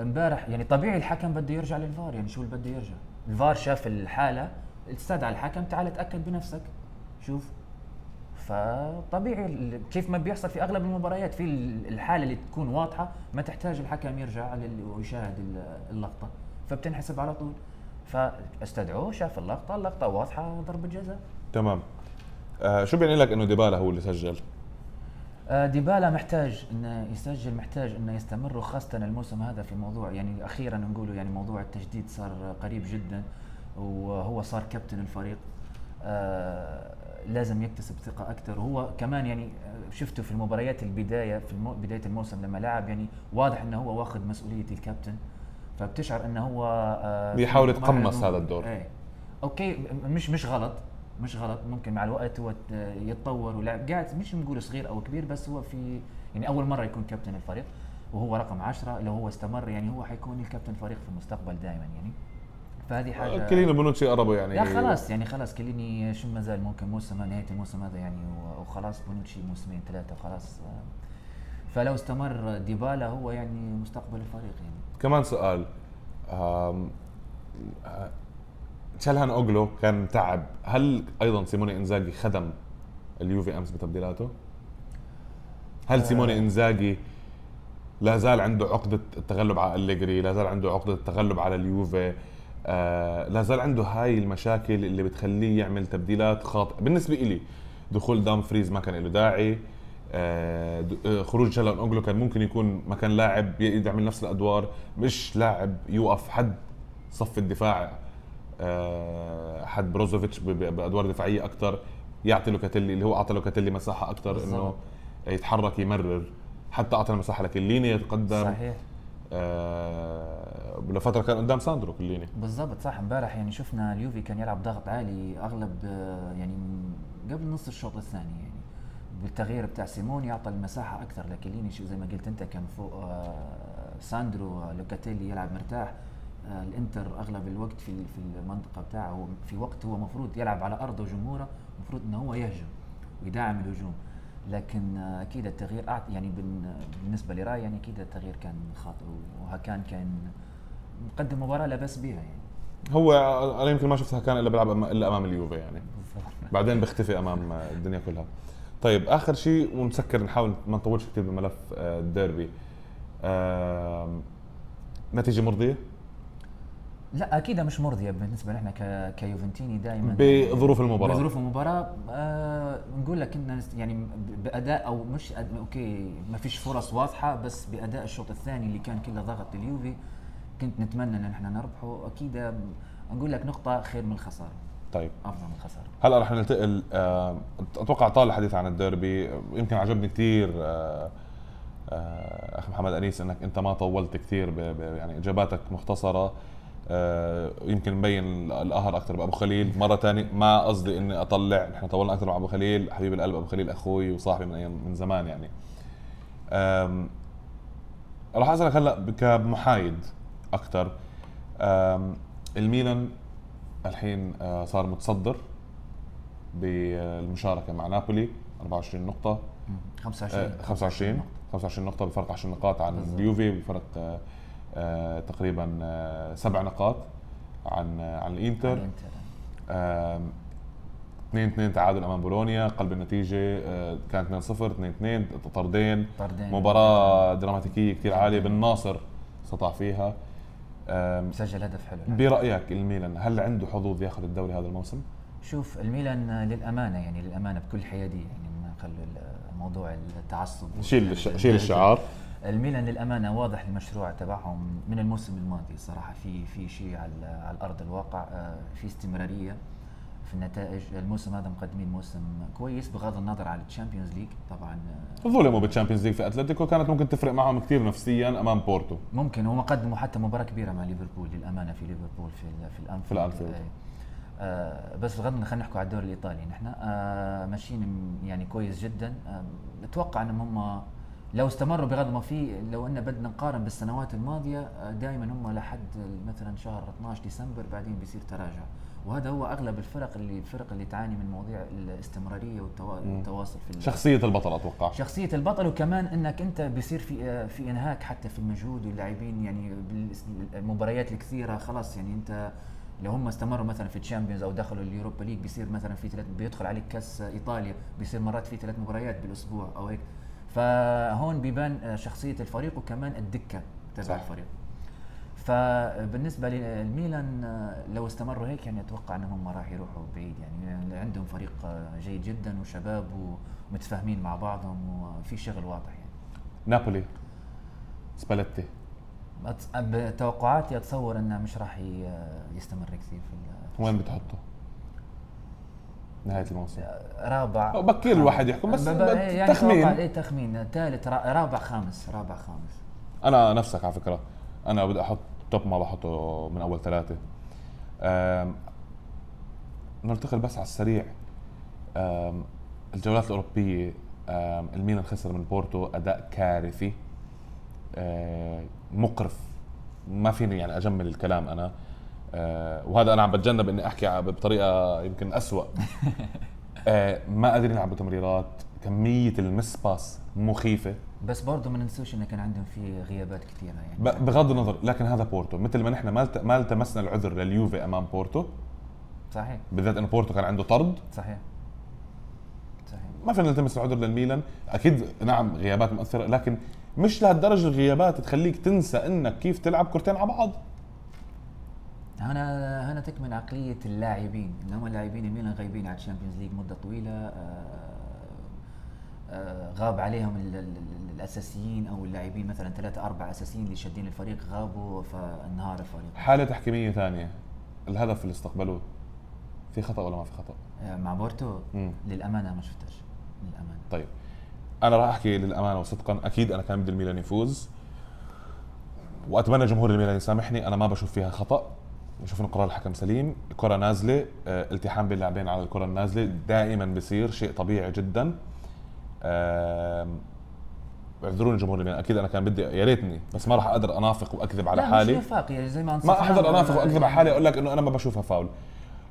امبارح يعني طبيعي الحكم بده يرجع للفار يعني شو اللي بده يرجع؟ الفار شاف الحالة استدعى الحكم تعال اتاكد بنفسك. شوف. فطبيعي كيف ما بيحصل في أغلب المباريات في ال- الحالة اللي تكون واضحة ما تحتاج الحكم يرجع ويشاهد ال- اللقطة. فبتنحسب على طول. فاستدعوه شاف اللقطة اللقطة واضحة ضربة جزاء. تمام. آه شو بيعني لك إنه ديبالا هو اللي سجل؟ آه، ديبالا محتاج انه يسجل محتاج إنه يستمر وخاصة الموسم هذا في موضوع يعني أخيرا نقوله يعني موضوع التجديد صار قريب جدا وهو صار كابتن الفريق. آه لازم يكتسب ثقة أكثر. وهو كمان يعني شفته في المباريات البداية في المو بداية الموسم لما لعب يعني واضح إنه هو واخذ مسؤولية الكابتن. فبتشعر إنه هو آه بيحاول يتقمص هذا الدور. إيه. okay مش مش غلط. مش غلط ممكن مع الوقت هو يتطور ولعب قاعد مش نقول صغير أو كبير بس هو في يعني أول مرة يكون كابتن الفريق وهو رقم عشرة لو هو استمر يعني هو حيكون الكابتن الفريق في المستقبل دائما يعني. فهذه حاجة كيليني بونوتشي قربوا يعني. لا خلاص يعني خلاص كيليني شو ما زال ممكن موسم نهاية الموسم هذا يعني وخلاص بونوتشي موسمين ثلاثة خلاص. فلو استمر ديبالا هو يعني مستقبل الفريق يعني. كمان سؤال تشالهان أوغلو كان تعب. هل أيضا سيموني إنزاجي خدم اليوفي امس بتبديلاته؟ هل سيموني آه. إنزاجي لا زال عنده عقدة التغلب على أليجري لا زال عنده عقدة التغلب على اليوفي؟ آه لا زال عنده هاي المشاكل اللي بتخليه يعمل تبديلات خاطئة. بالنسبة إلي دخول دامفريز ما كان له داعي. آه, آه، خروج تشالهان أوغلو كان ممكن يكون مكان لاعب يعمل نفس الأدوار. مش لاعب يوقف حد صف الدفاع. حد بروزوفيتش بأدوار دفاعية أكثر يعطي لوكاتيلي اللي هو أعطى لوكاتيلي مساحة أكثر إنه يتحرك يمرر. حتى أعطى مساحه لكيليني يتقدم. صحيح. آه لفترة كان قدام ساندرو كيليني. بالضبط صح. امبارح يعني شفنا اليوفي كان يلعب ضغط عالي أغلب آه يعني قبل نص الشوط الثاني يعني. بالتغيير بتاع سيموني أعطى المساحة أكثر لكيليني. زي ما قلت أنت كان فوق آه ساندرو لوكاتيلي يلعب مرتاح. آه، الانتر أغلب الوقت في في المنطقة بتاعه في وقت هو المفروض يلعب على أرضه وجمهوره المفروض إنه هو يهجم ويدعم الهجوم. لكن أكيد التغيير يعني بالنسبة لرأيي يعني أكيد التغيير كان خاطئ وهاكان كان مقدم مباراة لا بأس بها يعني. هو أنا يمكن ما شفتها كان إلا بيلعب إلا أمام اليوفي يعني. بعدين بيختفي أمام الدنيا كلها. طيب آخر شيء ونسكر نحاول ما نطولش كثير بملف آه، الديربي. نتيجة مرضية؟ لا أكيد مش مرضية بالنسبة لنا كيوفنتيني دائما بظروف المباراة. بظروف المباراة آه نقول لك إن يعني بأداء أو مش okay ما فيش فرص واضحة بس بأداء الشوط الثاني اللي كان كله ضغط اليوفي كنت نتمنى إن إحنا نربحه. أكيد نقول لك نقطة خير من الخسارة. طيب. أفضل من الخسارة. هلا رح ننتقل آه أتوقع طال الحديث عن الديربي. يمكن عجبني كثير آه آه أخ محمد أنيس إنك أنت ما طولت كثير يعني إجاباتك مختصرة. آه، يمكن مبين القهر أكثر بأبو خليل. مرة ثانية ما قصدي إني أطلع نحن طولنا أكثر مع أبو خليل. حبيب القلب أبو خليل أخوي وصاحبي من أيام من زمان يعني. راح أسألك هلأ كمحايد أكثر الميلان الحين آه، صار متصدر بالمشاركة مع نابولي 24 نقطة. 25 25 25 نقطة بفرق 10 نقاط عن اليوفي بفرق آه، تقريبا آه، سبع نقاط عن آه، عن الإنتر. 2 2 تعادل أمام بولونيا قلب النتيجة كانت 2 0 2 2 طردين. مباراة دراماتيكية كثير عالية بالناصر استطاع فيها. سجل هدف حلو. برأيك الميلان هل عنده حظوظ ياخذ الدوري هذا الموسم؟ شوف الميلان للأمانة يعني للأمانة بكل حيادية يعني ما خلوا موضوع التعصب شيل شيل الشعار. الميلان للأمانة واضح المشروع تبعهم من الموسم الماضي صراحة. في في شيء على على ارض الواقع آه، في استمرارية في النتائج. الموسم هذا مقدمين موسم كويس بغض النظر عن الشامبيونز ليج. طبعا آه، ظلموا بالشامبيونز ليج في أتلتيكو كانت ممكن تفرق معهم كثير نفسيا أمام بورتو. ممكن هم قدموا حتى مباراة كبيرة مع ليفربول للأمانة في ليفربول في في الانفيلد في الانفيلد آه بس بغض خلينا نحكي على الدوري الإيطالي. نحن آه ماشيين يعني كويس جدا. آه أتوقع إنهم هم لو استمروا بغض ما في لو أن بدنا نقارن بالسنوات الماضية آه، دائما هم لحد مثلا شهر 12 ديسمبر بعدين بيصير تراجع. وهذا هو أغلب الفرق اللي الفرق اللي تعاني من مواضيع الاستمرارية والتواصل في شخصية البطل أتوقع. شخصية البطل وكمان إنك أنت بيصير في آه، في إنهاك حتى في المجهود واللاعبين. يعني بالمباريات الكثيرة خلاص يعني أنت لو هم استمروا مثلا في الشامبيونز أو دخلوا اليوروبا ليج بيصير مثلا في ثلاث بيدخل عليك كأس إيطاليا بيصير مرات في ثلاث مباريات بالأسبوع أو هيك. فهون بيبان آه، شخصية الفريق وكمان الدكة تبع الفريق. فبالنسبة للميلان آه، لو استمروا هيك يعني أتوقع إنهم راح يروحوا بعيد يعني. عندهم فريق آه، جيد جدا وشباب ومتفاهمين مع بعضهم وفي شغل واضح يعني. نابولي سباليتي. بتوقعاتي أتصور إنه مش راح يستمر كثير في وين بتحطه؟ نهاية الموسم. رابع. بكير الواحد يحكم بس يعني تخمين. إيه تخمين. ثالث را- رابع خامس. رابع خامس. أنا نفسك على فكرة. أنا بدي أحط توب ما بحطه من أول ثلاثة. أم، ننتقل بس على السريع. أم، الجولات الأوروبية أم، الميلان خسر من بورتو أداء كارثي. أه، مقرف. ما فيني يعني أجمل الكلام أنا. أه، وهذا أنا عم بتجنب إني أحكي بطريقة يمكن أسوأ. أه، ما قادرين يلعبوا تمريرات كمية ال miss pass مخيفة. بس برضه ما ننسوش انه كان عندهم في غيابات كثيره يعني. بغض النظر لكن هذا بورتو. مثل ما نحن ما التمسنا العذر لليوفي أمام بورتو. صحيح. بالذات انه بورتو كان عنده طرد. صحيح. صحيح. ما فينا نلتمس العذر للميلان. أكيد نعم غيابات مؤثرة لكن مش لهالدرجة الغيابات تخليك تنسى إنك كيف تلعب كرتين على بعض. هنا هنا تكمن عقلية اللاعبين ان هم اللاعبين الميلان غايبين على الشامبيونز ليج مدة طويلة آه، آه، غاب عليهم ال- ال- ال- الأساسيين أو اللاعبين مثلا ثلاثة أربع أساسيين اللي شادين الفريق غابوا فانهار الفريق. حالة تحكيمية ثانية الهدف اللي استقبلوه في خطأ ولا ما في خطأ؟ آه، مع بورتو؟ مم. للأمانة ما شفتش للأمانة. طيب أنا راح أحكي للأمانة وصدقا أكيد أنا كان بدي الميلان يفوز وأتمنى جمهور الميلان يسامحني أنا ما بشوف فيها خطأ. انه قرار الحكم سليم. الكرة نازلة آه، التحام بين اللاعبين على الكرة النازلة. دائما بصير شيء طبيعي جدا. اعذروني جمهور الميلان أكيد أنا كان بدي يا ريتني بس ما راح أقدر أنافق وأكذب على لا حالي. مش نفاق يعني زي ما ما احضر أنافق وأكذب على حالي. أقول لك إنه أنا ما بشوفها فاول.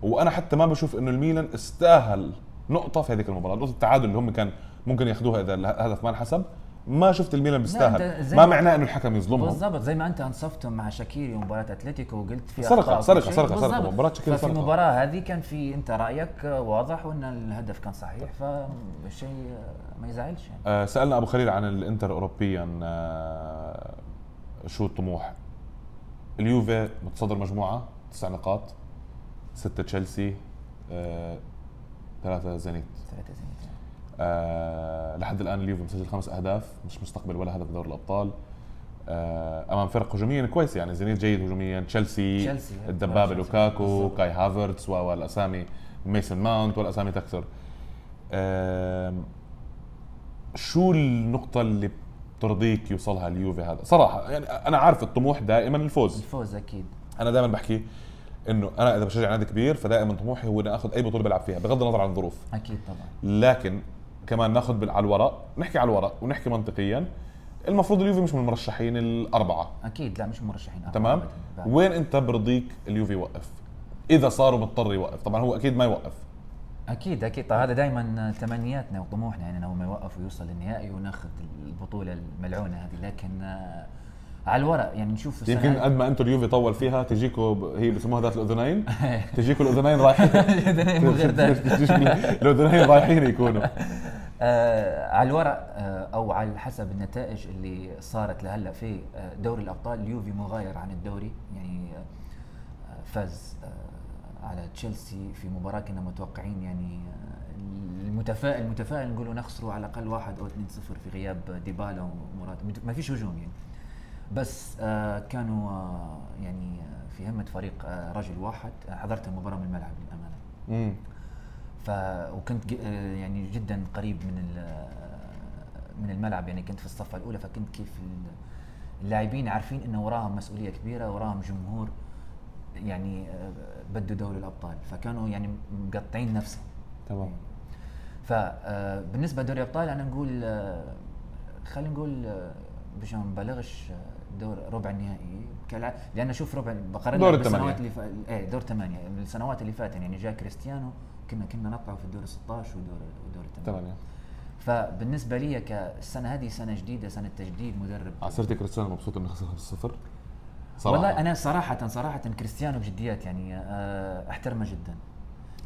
وأنا حتى ما بشوف إنه الميلان استاهل نقطة في هذيك المباراة. نقطة التعادل اللي هم كان ممكن ياخذوها إذا الهدف ما انحسب. ما شفت الميلان بيستاهل ما معناه إنه الحكم يظلمهم بالضبط زي ما أنت انصفتم مع شاكيري ومباراة أتلتيكو وقلت في سرقة- أخطاء سرقة- وكل شيء. سرقة- سرقة. بالضبط. مباراة شاكيري سرقة. المباراه هذه كان في أنت رأيك واضح وإن الهدف كان صحيح فالشيء ما يزعلش يعني آه سألنا أبو خليل عن الإنتر اوروبيا آه شو الطموح اليوفي متصدر مجموعة تسع نقاط ستة تشيلسي آه ثلاثة زينيت ثلاثة زين آه لحد الآن اليوفي مسجل خمس أهداف مش مستقبل ولا هدف بدوري الأبطال آه أمام فرق هجوميا كويسه يعني زينيت جيد هجوميا تشيلسي. الدبابة. لوكاكو. كاي هافرتس والأسامي ميسون ماونت والأسامي تكثر آم، شو النقطة اللي بترضيك يوصلها اليوفي هذا؟ صراحة يعني أنا عارف الطموح دائما الفوز، الفوز أكيد أنا دائما بحكي إنه أنا إذا بشجع نادي كبير فدائما طموحي هو إني آخذ أي بطولة بلعب فيها بغض النظر عن الظروف، أكيد طبعا لكن كمان ناخذ على الورق، نحكي على الورق ونحكي منطقيا. المفروض اليوفي مش من المرشحين الأربعة، أكيد لا مش مرشحين أربعة تمام؟ بعد. وين أنت برضيك اليوفي يوقف؟ إذا صاروا مضطر يوقف، طبعا هو أكيد ما يوقف، أكيد أكيد. طيب هذا دائما تمنياتنا وطموحنا يعني إنه ما يوقف ويوصل للنهائي وناخذ البطولة الملعونة هذه. لكن آه، على الورق يعني نشوف يمكن قد ما أنتم اليوفي طول فيها تجيكوا هي بسموها ذات الأذنين. تجيكوا الأذنين رايحين. مو غير الأذنين رايحين يكونوا. آه على الورق آه أو على حسب النتائج اللي صارت لهلأ في آه دوري الأبطال. اليوفي مغاير عن الدوري يعني آه فاز آه على تشيلسي في مباراة كنا متوقعين يعني آه المتفائل المتفائل نقولوا نخسروا على الأقل واحد أو 2-0 في غياب ديبالا ومراد ما فيش هجوم يعني. بس آه كانوا آه يعني آه في همة فريق رجل واحد حضرت المباراه من الملعب للأمانة. مم. ف وكنت يعني جدا قريب من من الملعب يعني كنت في الصفه الأولى فكنت كيف ال- اللاعبين عارفين انه وراهم مسؤولية كبيرة وراهم جمهور يعني بده دوري الابطال فكانوا يعني مقطعين نفسهم. تمام. فبالنسبه لدوري الأبطال أنا نقول خلينا نقول باش ما نبالغش دور ربع النهائي. لأن شوف ربع بقارن دور الثمانية. اللي ف... إيه دور ثمانية. من السنوات اللي فاتت يعني جاء كريستيانو كنا كنا نطلع في الدور 16 ودور ودور الثمانيه فبالنسبة لي كالسنه هذه سنة جديدة سنة تجديد مدرب. عصرتي كريستيانو مبسوط إنه خسر 5-0 صراحة. والله أنا صراحة صراحة كريستيانو بجديات يعني آه، أحترمه جدا.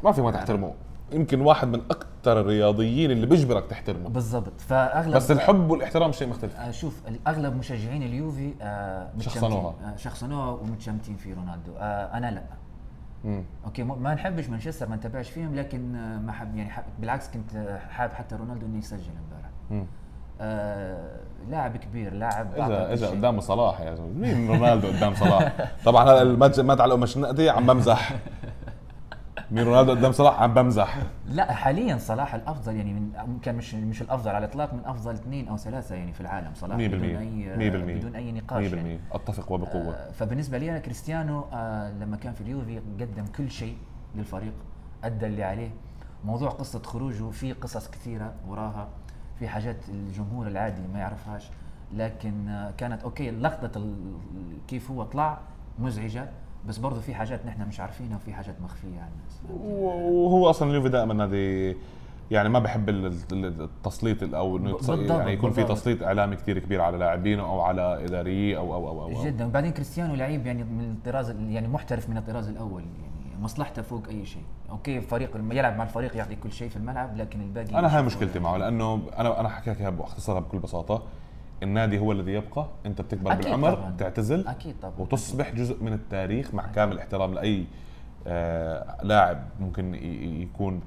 ما في ما تحترمه. يمكن واحد من أكثر الرياضيين اللي بيجبرك تحترمه. بالضبط. فأغلب بس الحب والاحترام شيء مختلف. آه، شوف اغلب مشجعين اليوفي آه، شخصنوها. آه، شخصنوها ومتشمتين في رونالدو. أنا لا. مم. أوكي ما نحبش مانشستر ما نتابعش فيهم لكن ما حب يعني حب بالعكس كنت حابب حتى رونالدو إنه يسجل امبارح. آه لاعب كبير لاعب اذا إذا. قدامه صلاح يا زلمة. مين رونالدو قدام صلاح؟ طبعا هذا المد- مد على مش نقدي عم بمزح. مين رونالدو قدام صلاح؟ عم بمزح. لا حاليا صلاح الأفضل يعني من كان مش مش الأفضل على الإطلاق من أفضل اثنين أو ثلاثة يعني في العالم صلاح 100% بدون اي 100% بدون أي نقاش 100% يعني. أتفق وبقوة. آه، فبالنسبة لي أنا كريستيانو آه، لما كان في اليوفي قدم كل شيء للفريق أدى اللي عليه. موضوع قصة خروجه في قصص كثيرة وراها في حاجات الجمهور العادي ما يعرفهاش لكن آه، كانت okay لقطة كيف هو طلع مزعجة بس برضه في حاجات نحن مش عارفينها وفي حاجات مخفية عن الناس. وهو أصلا اليوفي دائما نادي يعني ما بحب ال- ال- التسليط ال- أو إنه يعني يكون في. تسليط إعلامي كثير كبير على لاعبينه أو على اداريه أو أو أو, أو, أو. جدا. وبعدين كريستيانو لعيب يعني من الطراز يعني محترف من الطراز الأول يعني مصلحته فوق أي شيء. okay فريق لما يلعب مع الفريق يعطي كل شيء في الملعب لكن الباقي أنا هاي مش- مشكلتي معه لأنه أنا أنا حكيت إياها باختصارها بكل بساطة. النادي هو الذي يبقى. انت بتكبر أكيد بالعمر طبعاً. تعتزل أكيد طبعا. وتصبح جزء من التاريخ مع كامل احترام لأي آه لاعب ممكن يكون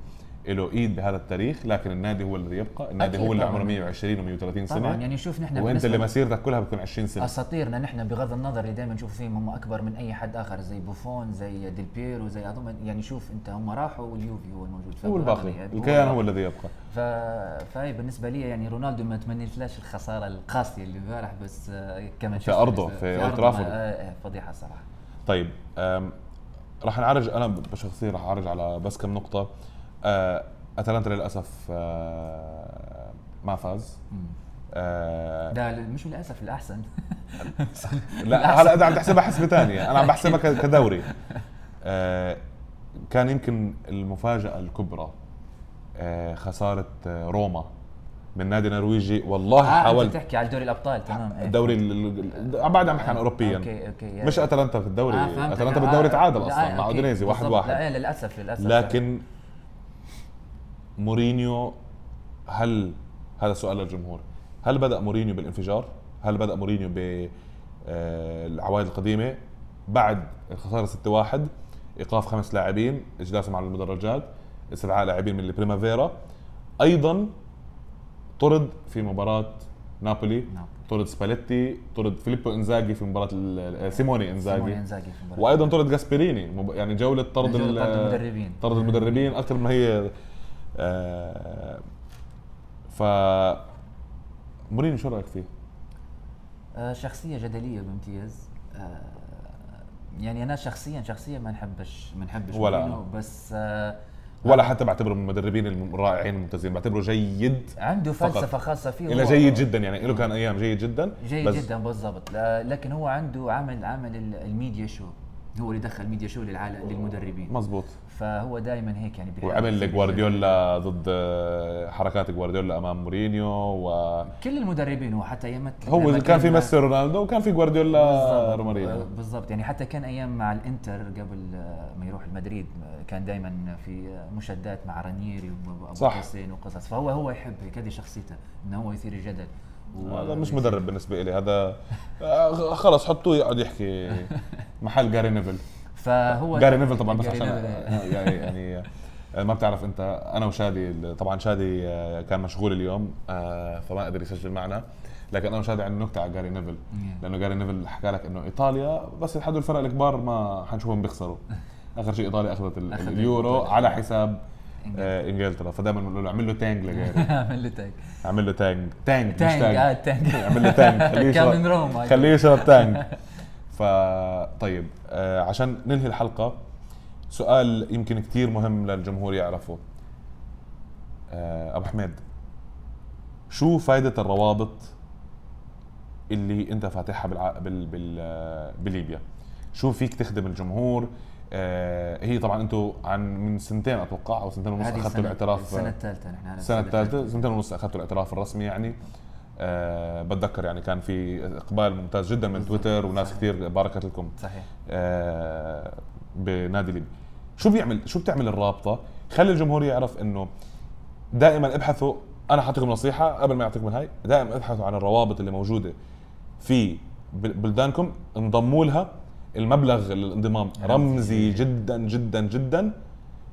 له إيد بهذا التاريخ لكن النادي هو الذي يبقى. النادي هو اللي. عمره 120 و130 سنه طبعا. يعني شوف نحن وأنت اللي مسيرتك كلها بتكون 20 سنة. أساطيرنا نحن بغض النظر اللي دائما نشوف فيهم هم أكبر من أي حد آخر زي بوفون زي ديل بيرو زي هذول يعني شوف أنت هم راحوا واليوفي هو الموجود هو الباقي. الكيان هو الذي يبقى. ف... فهي بالنسبة لي يعني رونالدو ما اتمنيتلاش الخسارة القاسية اللي امبارح بس كمان في أرضه، في ترافورد. ما- آه، فضيحة صراحة. طيب راح نعرج أنا بشخصيا راح أعرج على بس كم نقطة. أتلانتا للأسف أه، ما فاز. أه، ده مش للأسف الأحسن. لا هلا انت عم تحسبها حسبة ثانية. أنا عم بحسبها كدوري. كان يمكن المفاجأة الكبرى خسارة روما من نادي نرويجي. والله آه أنت حاولت تحكي على دوري الأبطال تمام. إيه. الدوري ال- ال- بعد عم بحكي عن اوروبيا. okay okay مش أتلانتا في الدوري. آه،. أتلانتا آه، بالدوري آه، تعادل لا، أصلا آه، مع. أودينيزي واحد. واحد. لا للأسف للأسف. لكن مورينيو هل هذا سؤال للجمهور هل بدأ مورينيو بالانفجار هل بدأ مورينيو بالعوائد القديمة بعد الخساره 6-1 إيقاف خمس لاعبين اجلاسهم على المدرجات استدعاء لاعبين من البريمافيرا أيضا طرد في مباراة نابولي. طرد سباليتي طرد فيليبو إنزاجي في مباراة ال- سيموني سيموني إنزاجي إنزاجي في المباراة. وأيضا طرد جاسبريني يعني جولة طرد جولة طرد المدربين. طرد المدربين أكثر ما هي آه، ف مورينيو شو رايك فيه؟ آه، شخصية جدلية بامتياز آه، يعني أنا شخصيا شخصيا ما نحبش ما نحبش ولا. بس آه، ولا حتى بعتبره من المدربين الرائعين الممتازين بعتبره جيد عنده فقط. فلسفة خاصة فيه هو- جيد جدا يعني له كان أيام جيد جدا جيد بس جدا بالضبط لكن هو عنده عمل عمل ال- ال media show هو اللي دخل ال media show للعالم للمدربين مزبوط فهو دائما هيك يعني وعمل جوارديولا ضد آه، حركات جوارديولا أمام مورينيو و كل المدربين هو حتى أيام هو كان في ميسي رونالدو وكان في جوارديولا بالضبط ومورينيو بالضبط. يعني حتى كان أيام مع الإنتر قبل آه، ما يروح المدريد آه، كان دائما في آه، مشادات مع رانييري وأبو. حسين وقصص. فهو هو يحب هيك هذه شخصيته إنه هو يثير الجدل. هذا مش مدرب بالنسبة لي هذا آه، خلص حطوه يقعد يحكي محل جاري نيفل. فهو جاري نيفل طبعا بس عشان. يعني يعني آه، ما بتعرف أنت أنا وشادي طبعا شادي آه، كان مشغول اليوم آه، فما قدر يسجل معنا. لكن أنا وشادي عندنا نكتة على جاري نيفل. لأنه جاري نيفل حكى لك إنه إيطاليا بس يتحدوا الفرق الكبار ما حنشوفهم بيخسروا. آخر شيء إيطاليا أخذت اليورو. على حساب إنجلترا. فدائما بنقول له اعمل له Tang لجاري. عمل له tank. اعمل له Tang Tang مش tank آه Tang اعمل له Tang خليه يشرب- خليه يشرب Tang ف طيب آه عشان ننهي الحلقة سؤال يمكن كثير مهم للجمهور يعرفه. آه أبو حميد شو فائده الروابط اللي أنت فاتحها بالع... بال... بال... آه، بليبيا؟ شو فيك تخدم الجمهور؟ آه هي طبعا أنتم عن من سنتين أتوقع أو سنتين ونص أخذتوا الاعتراف السنة الثالثة نحن على السنة الثالثة سنتين ونص أخذتوا الاعتراف الرسمي يعني. أه بتذكر يعني كان في إقبال ممتاز جدا من. تويتر وناس صحيح. كثير باركت لكم. صحيح. أه بنادي ليبيا شو بيعمل شو بتعمل الرابطة؟ خلي الجمهور يعرف إنه دائما ابحثوا أنا حاعطيكم نصيحة قبل ما اعطيكم هاي دائما ابحثوا عن الروابط اللي موجودة في بل- بلدانكم انضموا لها. المبلغ الانضمام رمزي جدا جدا جدا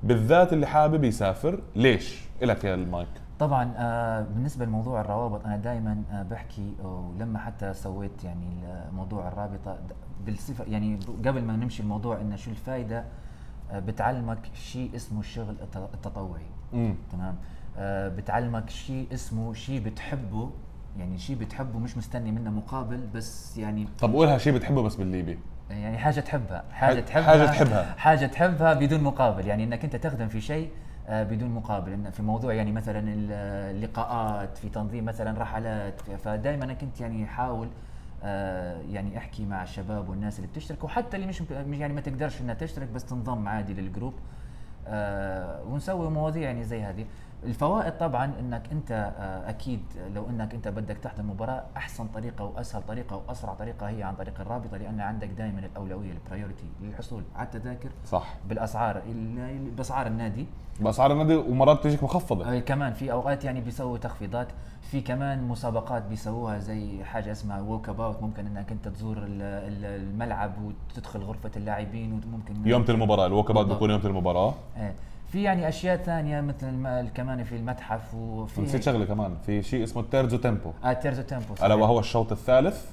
بالذات اللي حابب يسافر. ليش؟ إلك يا المايك. طبعا آه، بالنسبة لموضوع الروابط أنا دائما بحكي ولما حتى سويت يعني موضوع الرابطه بالصفة يعني قبل ما نمشي الموضوع إنه شو الفائده آه، بتعلمك شيء اسمه الشغل الت- التطوعي. تمام؟ آه، بتعلمك شيء اسمه شيء بتحبه يعني شيء بتحبه مش مستني منه مقابل بس يعني طب قولها شيء بتحبه بس بالليبي يعني حاجة تحبها حاجة حاجة تحبها تحبها. حاجة تحبها بدون مقابل. يعني إنك أنت تخدم في شيء آه، بدون مقابل. في موضوع يعني مثلا ال- اللقاءات في تنظيم مثلا رحلات. فدائما أنا كنت يعني أحاول آه، يعني أحكي مع الشباب والناس اللي بتشترك. وحتى اللي مش مش يعني ما تقدرش إنها تشترك بس تنضم عادي لل group. آه، ونسوي مواضيع يعني زي هذه. الفوائد طبعا إنك أنت آه، أكيد لو إنك أنت بدك تحضر مباراة أحسن طريقة وأسهل طريقة وأسرع طريقة هي عن طريق الرابطة لأن عندك دائما الأولوية ال priority للحصول. على التذاكر صح. بالأسعار ال- بأسعار النادي. بأسعار النادي ومرات تجيك مخفضة. كمان في أوقات يعني بيسووا تخفيضات في كمان مسابقات بيسووها زي حاجة اسمها walk about ممكن إنك أنت تزور ال- ال- الملعب وتدخل غرفة اللاعبين وممكن يوم المباراه ال walk about. بيكون يوم المباراه إيه. في يعني أشياء ثانية مثل الم- كمان في المتحف وفي نسيت شغلة كمان في شيء اسمه ال terzo tempo آه terzo tempo ألا. وهو الشوط الثالث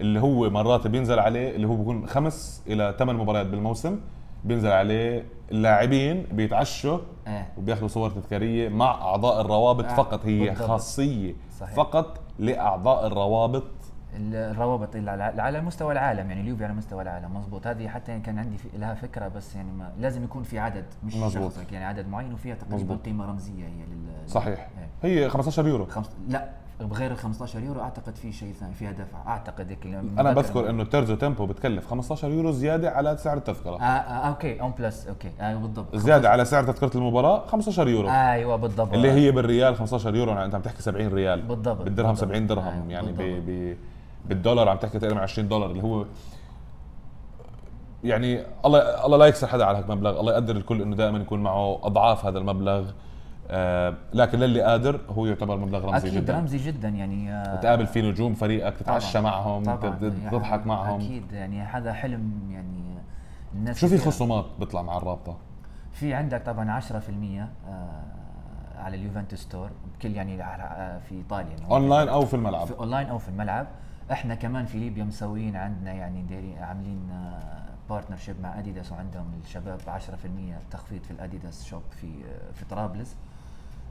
اللي هو مرات بينزل عليه اللي هو بيكون خمس إلى ثمان مباريات بالموسم بينزل عليه اللاعبين بيتعشوا إيه وبياخذوا صور تذكارية مع أعضاء الروابط آه، فقط هي بالضبط. خاصية صحيح. فقط لأعضاء الروابط ال- الروابط اللي على مستوى العالم يعني اليوفي على مستوى العالم مزبوط هذه حتى كان عندي لها فكرة بس يعني ما لازم يكون في عدد مش مزبوط. شخصك يعني عدد معين وفيها تقريبا مزبوط. قيمة رمزية هي لل صحيح. إيه. هي 15 يورو. خمس... لا بغير ال 15 يورو أعتقد في شيء ثاني فيها دفع. أعتقد هيك أنا بذكر إنه ال terzo tempo بتكلف 15 يورو زيادة على سعر التذكرة. آه آه okay un plus okay. أيوه بالضبط. زيادة على سعر تذكرة المباراة 15 يورو. أيوه بالضبط. اللي هي بالريال 15 يورو يعني أنت عم تحكي 70 ريال. بالضبط، بالدرهم بالضبط. 70 درهم أيوة، يعني. ب بالدولار عم تحكي تقريبا 20 دولار اللي هو يعني الله الله لا يكسر حدا على هيك مبلغ الله يقدر الكل إنه دائما يكون معه أضعاف هذا المبلغ آه لكن للي قادر هو يعتبر مبلغ رمزي أكيد جدا رمزي جدا يعني آه، تقابل فيه نجوم فريقك تتعشى طبعاً. معهم طبعاً. يعني تضحك معهم أكيد يعني هذا حلم يعني الناس شو في. خصومات بيطلع مع الرابطة في عندك طبعا 10% آه، على ال Juventus store بكل يعني آه، في إيطاليا يعني أونلاين أو في الملعب في أونلاين أو في الملعب إحنا كمان في ليبيا مسويين عندنا يعني دايرين عاملين partnership مع اديداس وعندهم الشباب 10% تخفيض في ال Adidas shop في آه، في طرابلس.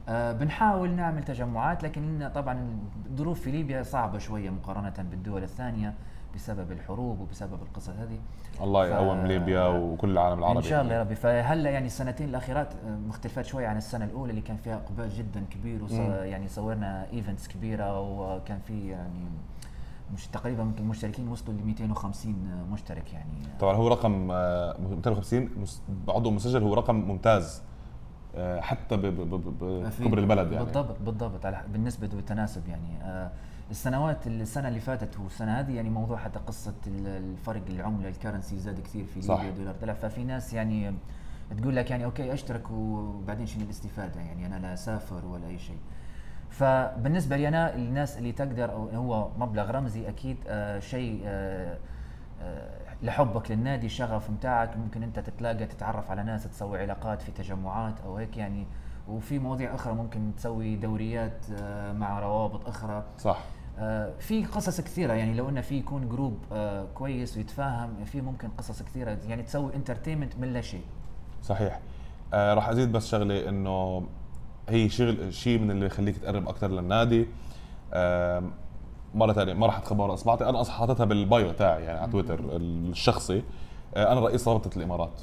آه، بنحاول نعمل تجمعات لكن طبعا الظروف في ليبيا صعبة شوية مقارنة بالدول الثانية بسبب الحروب وبسبب القصص هذه. الله ف- يقوم ليبيا وكل العالم العربي. إن شاء الله يا ربي. فهلا يعني السنتين الأخيرات آه، مختلفات شوية عن السنة الأولى اللي كان فيها إقبال جدا كبير وص... يعني صورنا ايفنتس كبيرة وكان في يعني مش تقريبا ممكن المشتركين وصلوا ل 250 مشترك يعني. طبعا هو رقم آه، 250 مس- عضو مسجل هو رقم ممتاز آه، حتى بكبر البلد يعني. بالضبط بالضبط على بالنسبة والتناسب يعني. آه، السنوات السنة اللي فاتت والسنة هذه يعني موضوع حتى قصة ال- الفرق العملة ال currency زاد كثير في. ليبيا الدولار طلع ففي ناس يعني تقول لك يعني okay أشترك وبعدين شنو الاستفادة يعني؟ أنا لا أسافر ولا أي شيء. فبالنسبة لي أنا الناس اللي تقدر أو هو مبلغ رمزي أكيد آه شيء آه آه لحبك للنادي الشغف متاعك. ممكن أنت تتلاقى تتعرف على ناس تسوي علاقات في تجمعات أو هيك يعني. وفي مواضيع أخرى ممكن تسوي دوريات آه مع روابط أخرى. صح. آه، في قصص كثيرة يعني. لو انه في يكون group كويس ويتفاهم في ممكن قصص كثيرة يعني تسوي entertainment من لا شيء. صحيح. آه راح أزيد بس شغله إنه هي شغل شيء من اللي يخليك تقرب أكثر للنادي. مرة ثانية ما راح أتخبى ورا إصبعتي أنا أصلا حاططها بال bio تاعي يعني على تويتر الشخصي. آه أنا رئيس رابطة الإمارات.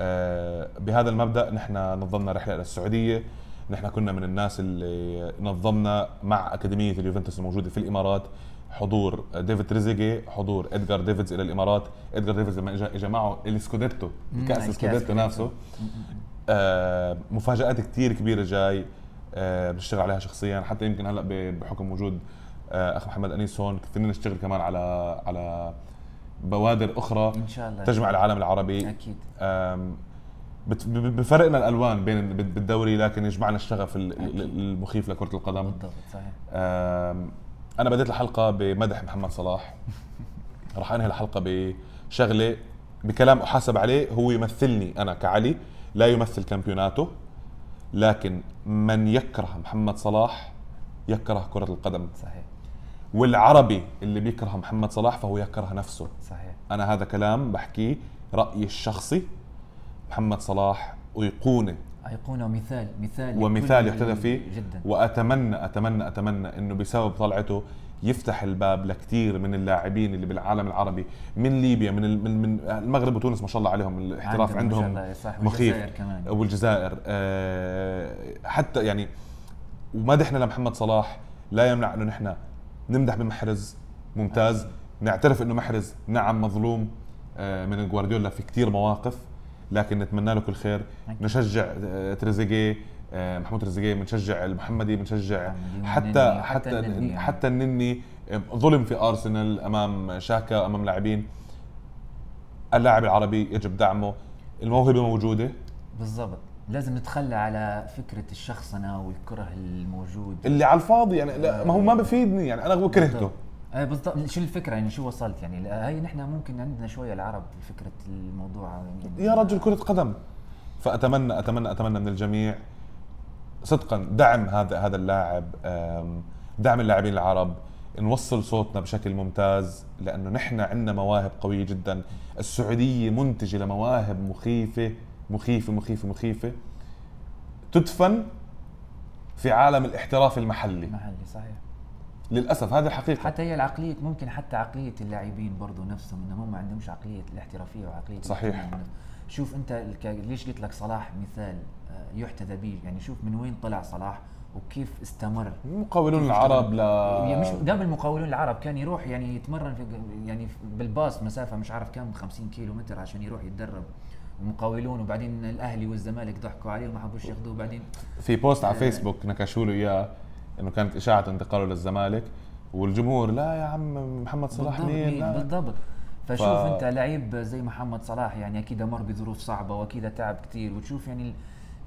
آه بهذا المبدأ نحن نظمنا رحلة إلى السعودية. نحن كنا من الناس اللي نظمنا مع أكاديمية اليوفنتوس الموجودة في الإمارات حضور ديفيد تريزيجي حضور ادجار ديفيدز إلى الإمارات. ادجار ديفيدز لما اجى اجى معه ال scudetto كأس الكاس السكوديتو. نفسه. مفاجآت كثير كبيرة جاي آه بنشتغل عليها شخصيا. حتى يمكن هلأ بحكم وجود آه أخ محمد أنيس هون فينا نشتغل كمان على على بوادر أخرى إن شاء الله. تجمع العالم العربي. أكيد. بفرقنا الألوان بين بالدوري لكن يجمعنا الشغف ال- ال- المخيف لكرة القدم. بالضبط صحيح. أنا بديت الحلقة بمدح محمد صلاح. راح أنهي الحلقة بشغلة بكلام أحاسب عليه هو يمثلني أنا كعلي. لا يمثل كامبيوناته لكن من يكره محمد صلاح يكره كرة القدم. صحيح. والعربي اللي بيكره محمد صلاح فهو يكره نفسه. صحيح. أنا هذا كلام بحكيه رأيي الشخصي. محمد صلاح أيقونة. أيقونة ومثال مثال ومثال يحتذى فيه. جدا. وأتمنى أتمنى أتمنى إنه بسبب طلعته يفتح الباب لكثير من اللاعبين اللي بالعالم العربي من ليبيا من من من المغرب وتونس ما شاء الله عليهم الاحتراف عندهم عندهم مخيف. والجزائر كمان. والجزائر آه، حتى يعني ومدحنا لمحمد صلاح لا يمنع إنه نحن نمدح بمحرز ممتاز. نعترف إنه محرز نعم مظلوم آه، من جوارديولا في كثير مواقف لكن نتمنى له كل خير. نشجع آه، تريزيجيه آه، محمود تريزيجيه بنشجع المحمدي بنشجع حتى حتى حتى النني يعني. حتى النني آه، ظلم في أرسنال أمام شاكا أمام لاعبين. اللاعب العربي يجب دعمه. الموهبة موجودة. بالضبط. لازم نتخلى على فكرة الشخصنه والكره الموجود اللي على الفاضي يعني لا ما هو ما بفيدني يعني أنا كرهته. إيه بالضبط. شو الفكرة يعني؟ شو وصلت يعني؟ هي نحن ممكن عندنا شوية العرب فكرة الموضوع يعني. يا رجل كرة قدم. فأتمنى أتمنى أتمنى من الجميع صدقا دعم هذا هذا اللاعب دعم اللاعبين العرب. نوصل صوتنا بشكل ممتاز لأنه نحن عندنا مواهب قوية جدا. السعودية منتجة لمواهب مخيفة مخيفة مخيفة مخيفة. تدفن في عالم الاحتراف المحلي. محلي صحيح. للأسف هذه الحقيقة. حتى هي العقلية ممكن حتى عقلية اللاعبين برضو نفسهم إنهم ما عندهمش عقلية الاحترافية وعقلية صحيح. شوف انت ليش قلت لك صلاح مثال آه، يحتذى به؟ يعني شوف من وين طلع صلاح وكيف استمر. مقاولون العرب لا يعني مش قبل المقاولون العرب كان يروح يعني يتمرن في يعني بالباص مسافة مش عارف كم 50 كيلو متر عشان يروح يتدرب. المقاولون وبعدين الأهلي والزمالك ضحكوا عليه وما حبوش ياخذوه بعدين في post على آه. فيسبوك نكشوا له إياه إنه كانت إشاعة انتقاله للزمالك والجمهور لا يا عم محمد صلاح مين؟ لا. بالضبط. فشوف ف- انت لعيب زي محمد صلاح يعني أكيد مر بظروف صعبة وأكيد تعب كثير وتشوف يعني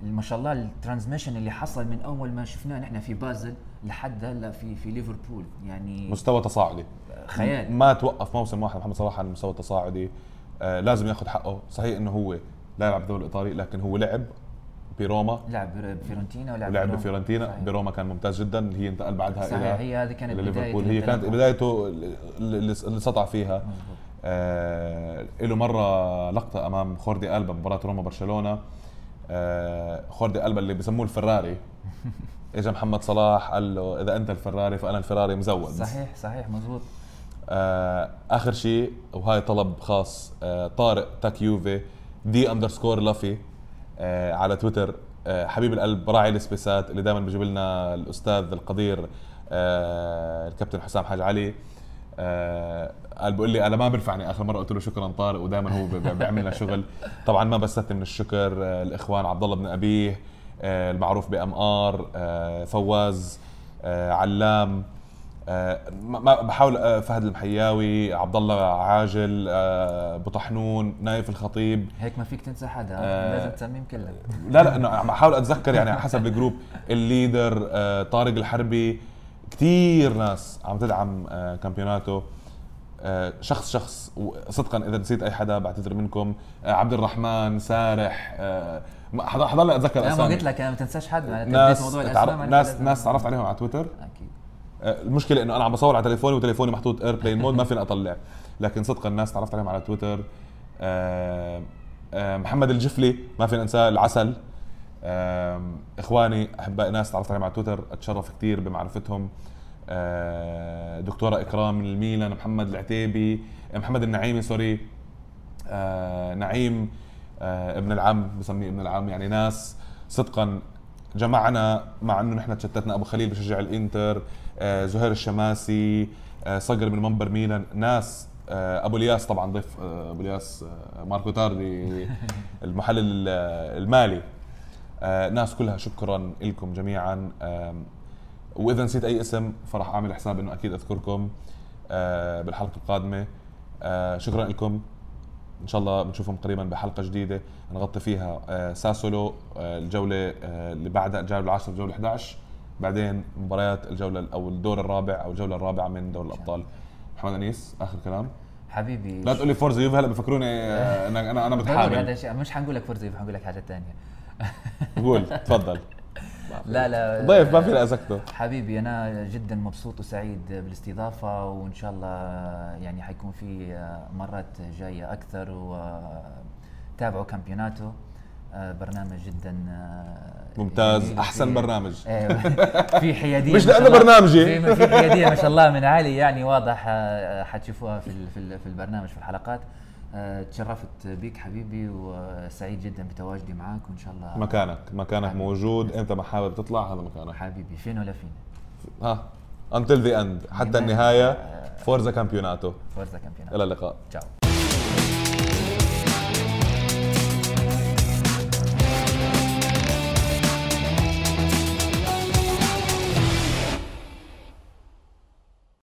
ما شاء الله ال transmission اللي حصل من أول ما شفناه نحن في بازل لحد هلأ في في ليفربول يعني مستوى تصاعدي. خيال. ما توقف موسم واحد محمد صلاح على المستوى التصاعدي آه لازم ياخذ حقه. صحيح إنه هو لا يلعب بالدوري الإيطالي لكن هو لعب بروما. لعب بفيورنتينا ولعب. بفيورنتينا صحيح. بروما كان ممتاز جدا. اللي هي انتقل بعدها صحيح. إلى هي هذه كانت بداية هي كانت. بدايته اللي, سطع فيها. مظبوط. آه له مرة لقطة أمام خوردي ألبا مباراة روما برشلونه آه خوردي ألبا اللي بسموه الفراري. اجى محمد صلاح قال له إذا أنت الفراري فأنا الفراري مزود. صحيح صحيح مزبوط. آه آخر شيء وهاي طلب خاص آه طارق تاك يوفي دي underscore لافي آه على تويتر. آه حبيب القلب راعي السبيسات اللي دائما بيجيب لنا الأستاذ القدير آه الكابتن حسام حاج علي. آه قال بيقول لي أنا ما بنفعني آخر مرة قلت له شكرا طارق ودائما هو بي- بيعمل لنا شغل طبعا ما بستثني من الشكر آه الإخوان عبد الله بن أبيه آه المعروف بأم آر آه فواز علام ما بحاول فهد المحياوي عبد الله عاجل أبو طحنون نايف الخطيب هيك ما فيك تنسى حدا آه. لازم تسميهم كلهم لا لا انه عم بحاول أتذكر يعني حسب الجروب الليدر طارق الحربي كثير ناس عم تدعم آه، كامبيوناتو. آه، شخص شخص صدقا إذا نسيت أي حدا بعتذر منكم. آه، عبد الرحمن سارح حضل أتذكر أنا ما أسامي. قلت لك أنا ما تنساش حد ناس موضوع تعرف ناس ناس تعرفت عليهم على تويتر. أكيد. المشكلة إنه أنا عم بصور على تليفوني وتليفوني محطوط airplane mode ما فيني أطلع. لكن صدقا الناس تعرفت عليهم على تويتر. محمد الجفلي ما فينا ننساه العسل. إخواني احبائي ناس تعرفت عليهم على تويتر أتشرف كثير بمعرفتهم. آه، دكتورة إكرام من الميلان محمد العتيبي محمد النعيمي سوري. آه، نعيم آه، ابن العم بسميه ابن العم يعني ناس صدقا جمعنا مع إنه نحن تشتتنا. أبو خليل بشجع الإنتر آه، زهير الشماسي آه، صقر من منبر ميلان. ناس آه، أبو الياس طبعا ضيف آه، أبو الياس آه، ماركو تاردي المحلل آه، المالي. آه، ناس كلها شكرا لكم جميعا. واذا نسيت أي اسم فراح أعمل حساب إنه أكيد أذكركم آه، بالحلقة القادمة. آه، شكرا لكم إن شاء الله بنشوفهم قريبا بحلقة جديدة. نغطي فيها آه، ساسولو آه، الجولة آه، اللي بعدها الجولة العاشرة الجولة 11 بعدين مباريات الجولة أو الدور الرابع أو الجولة الرابعة من دور الأبطال. محمد أنيس آخر كلام. حبيبي. لا تقول لي فورزا يوفي هلا بفكروني آه، أنا أنا أنا بقول هذا الشيء مش حنقول لك فرزي حنقول لك حاجة ثانية قول تفضل. لا لا. ضيف ما في ازكته حبيبي أنا جدا مبسوط وسعيد بالاستضافة وإن شاء الله يعني حيكون في مرات جاية أكثر وتابعوا كامبيوناتو. برنامج جدا ممتاز جميل أحسن برنامج. إيه، في حيادية مش الله. برنامجي. في حيادية ما شاء الله من علي يعني واضح حتشوفوها في في ال- في البرنامج في الحلقات. تشرفت بيك حبيبي وسعيد جدا بتواجدي معاك وإن شاء الله مكانك مكانك حبيبي. موجود أنت ما حابب تطلع هذا مكانك. حبيبي فين ولا فين؟ ها until the end حتى؟ النهاية forza campionato forza campionato إلى اللقاء. تشاو.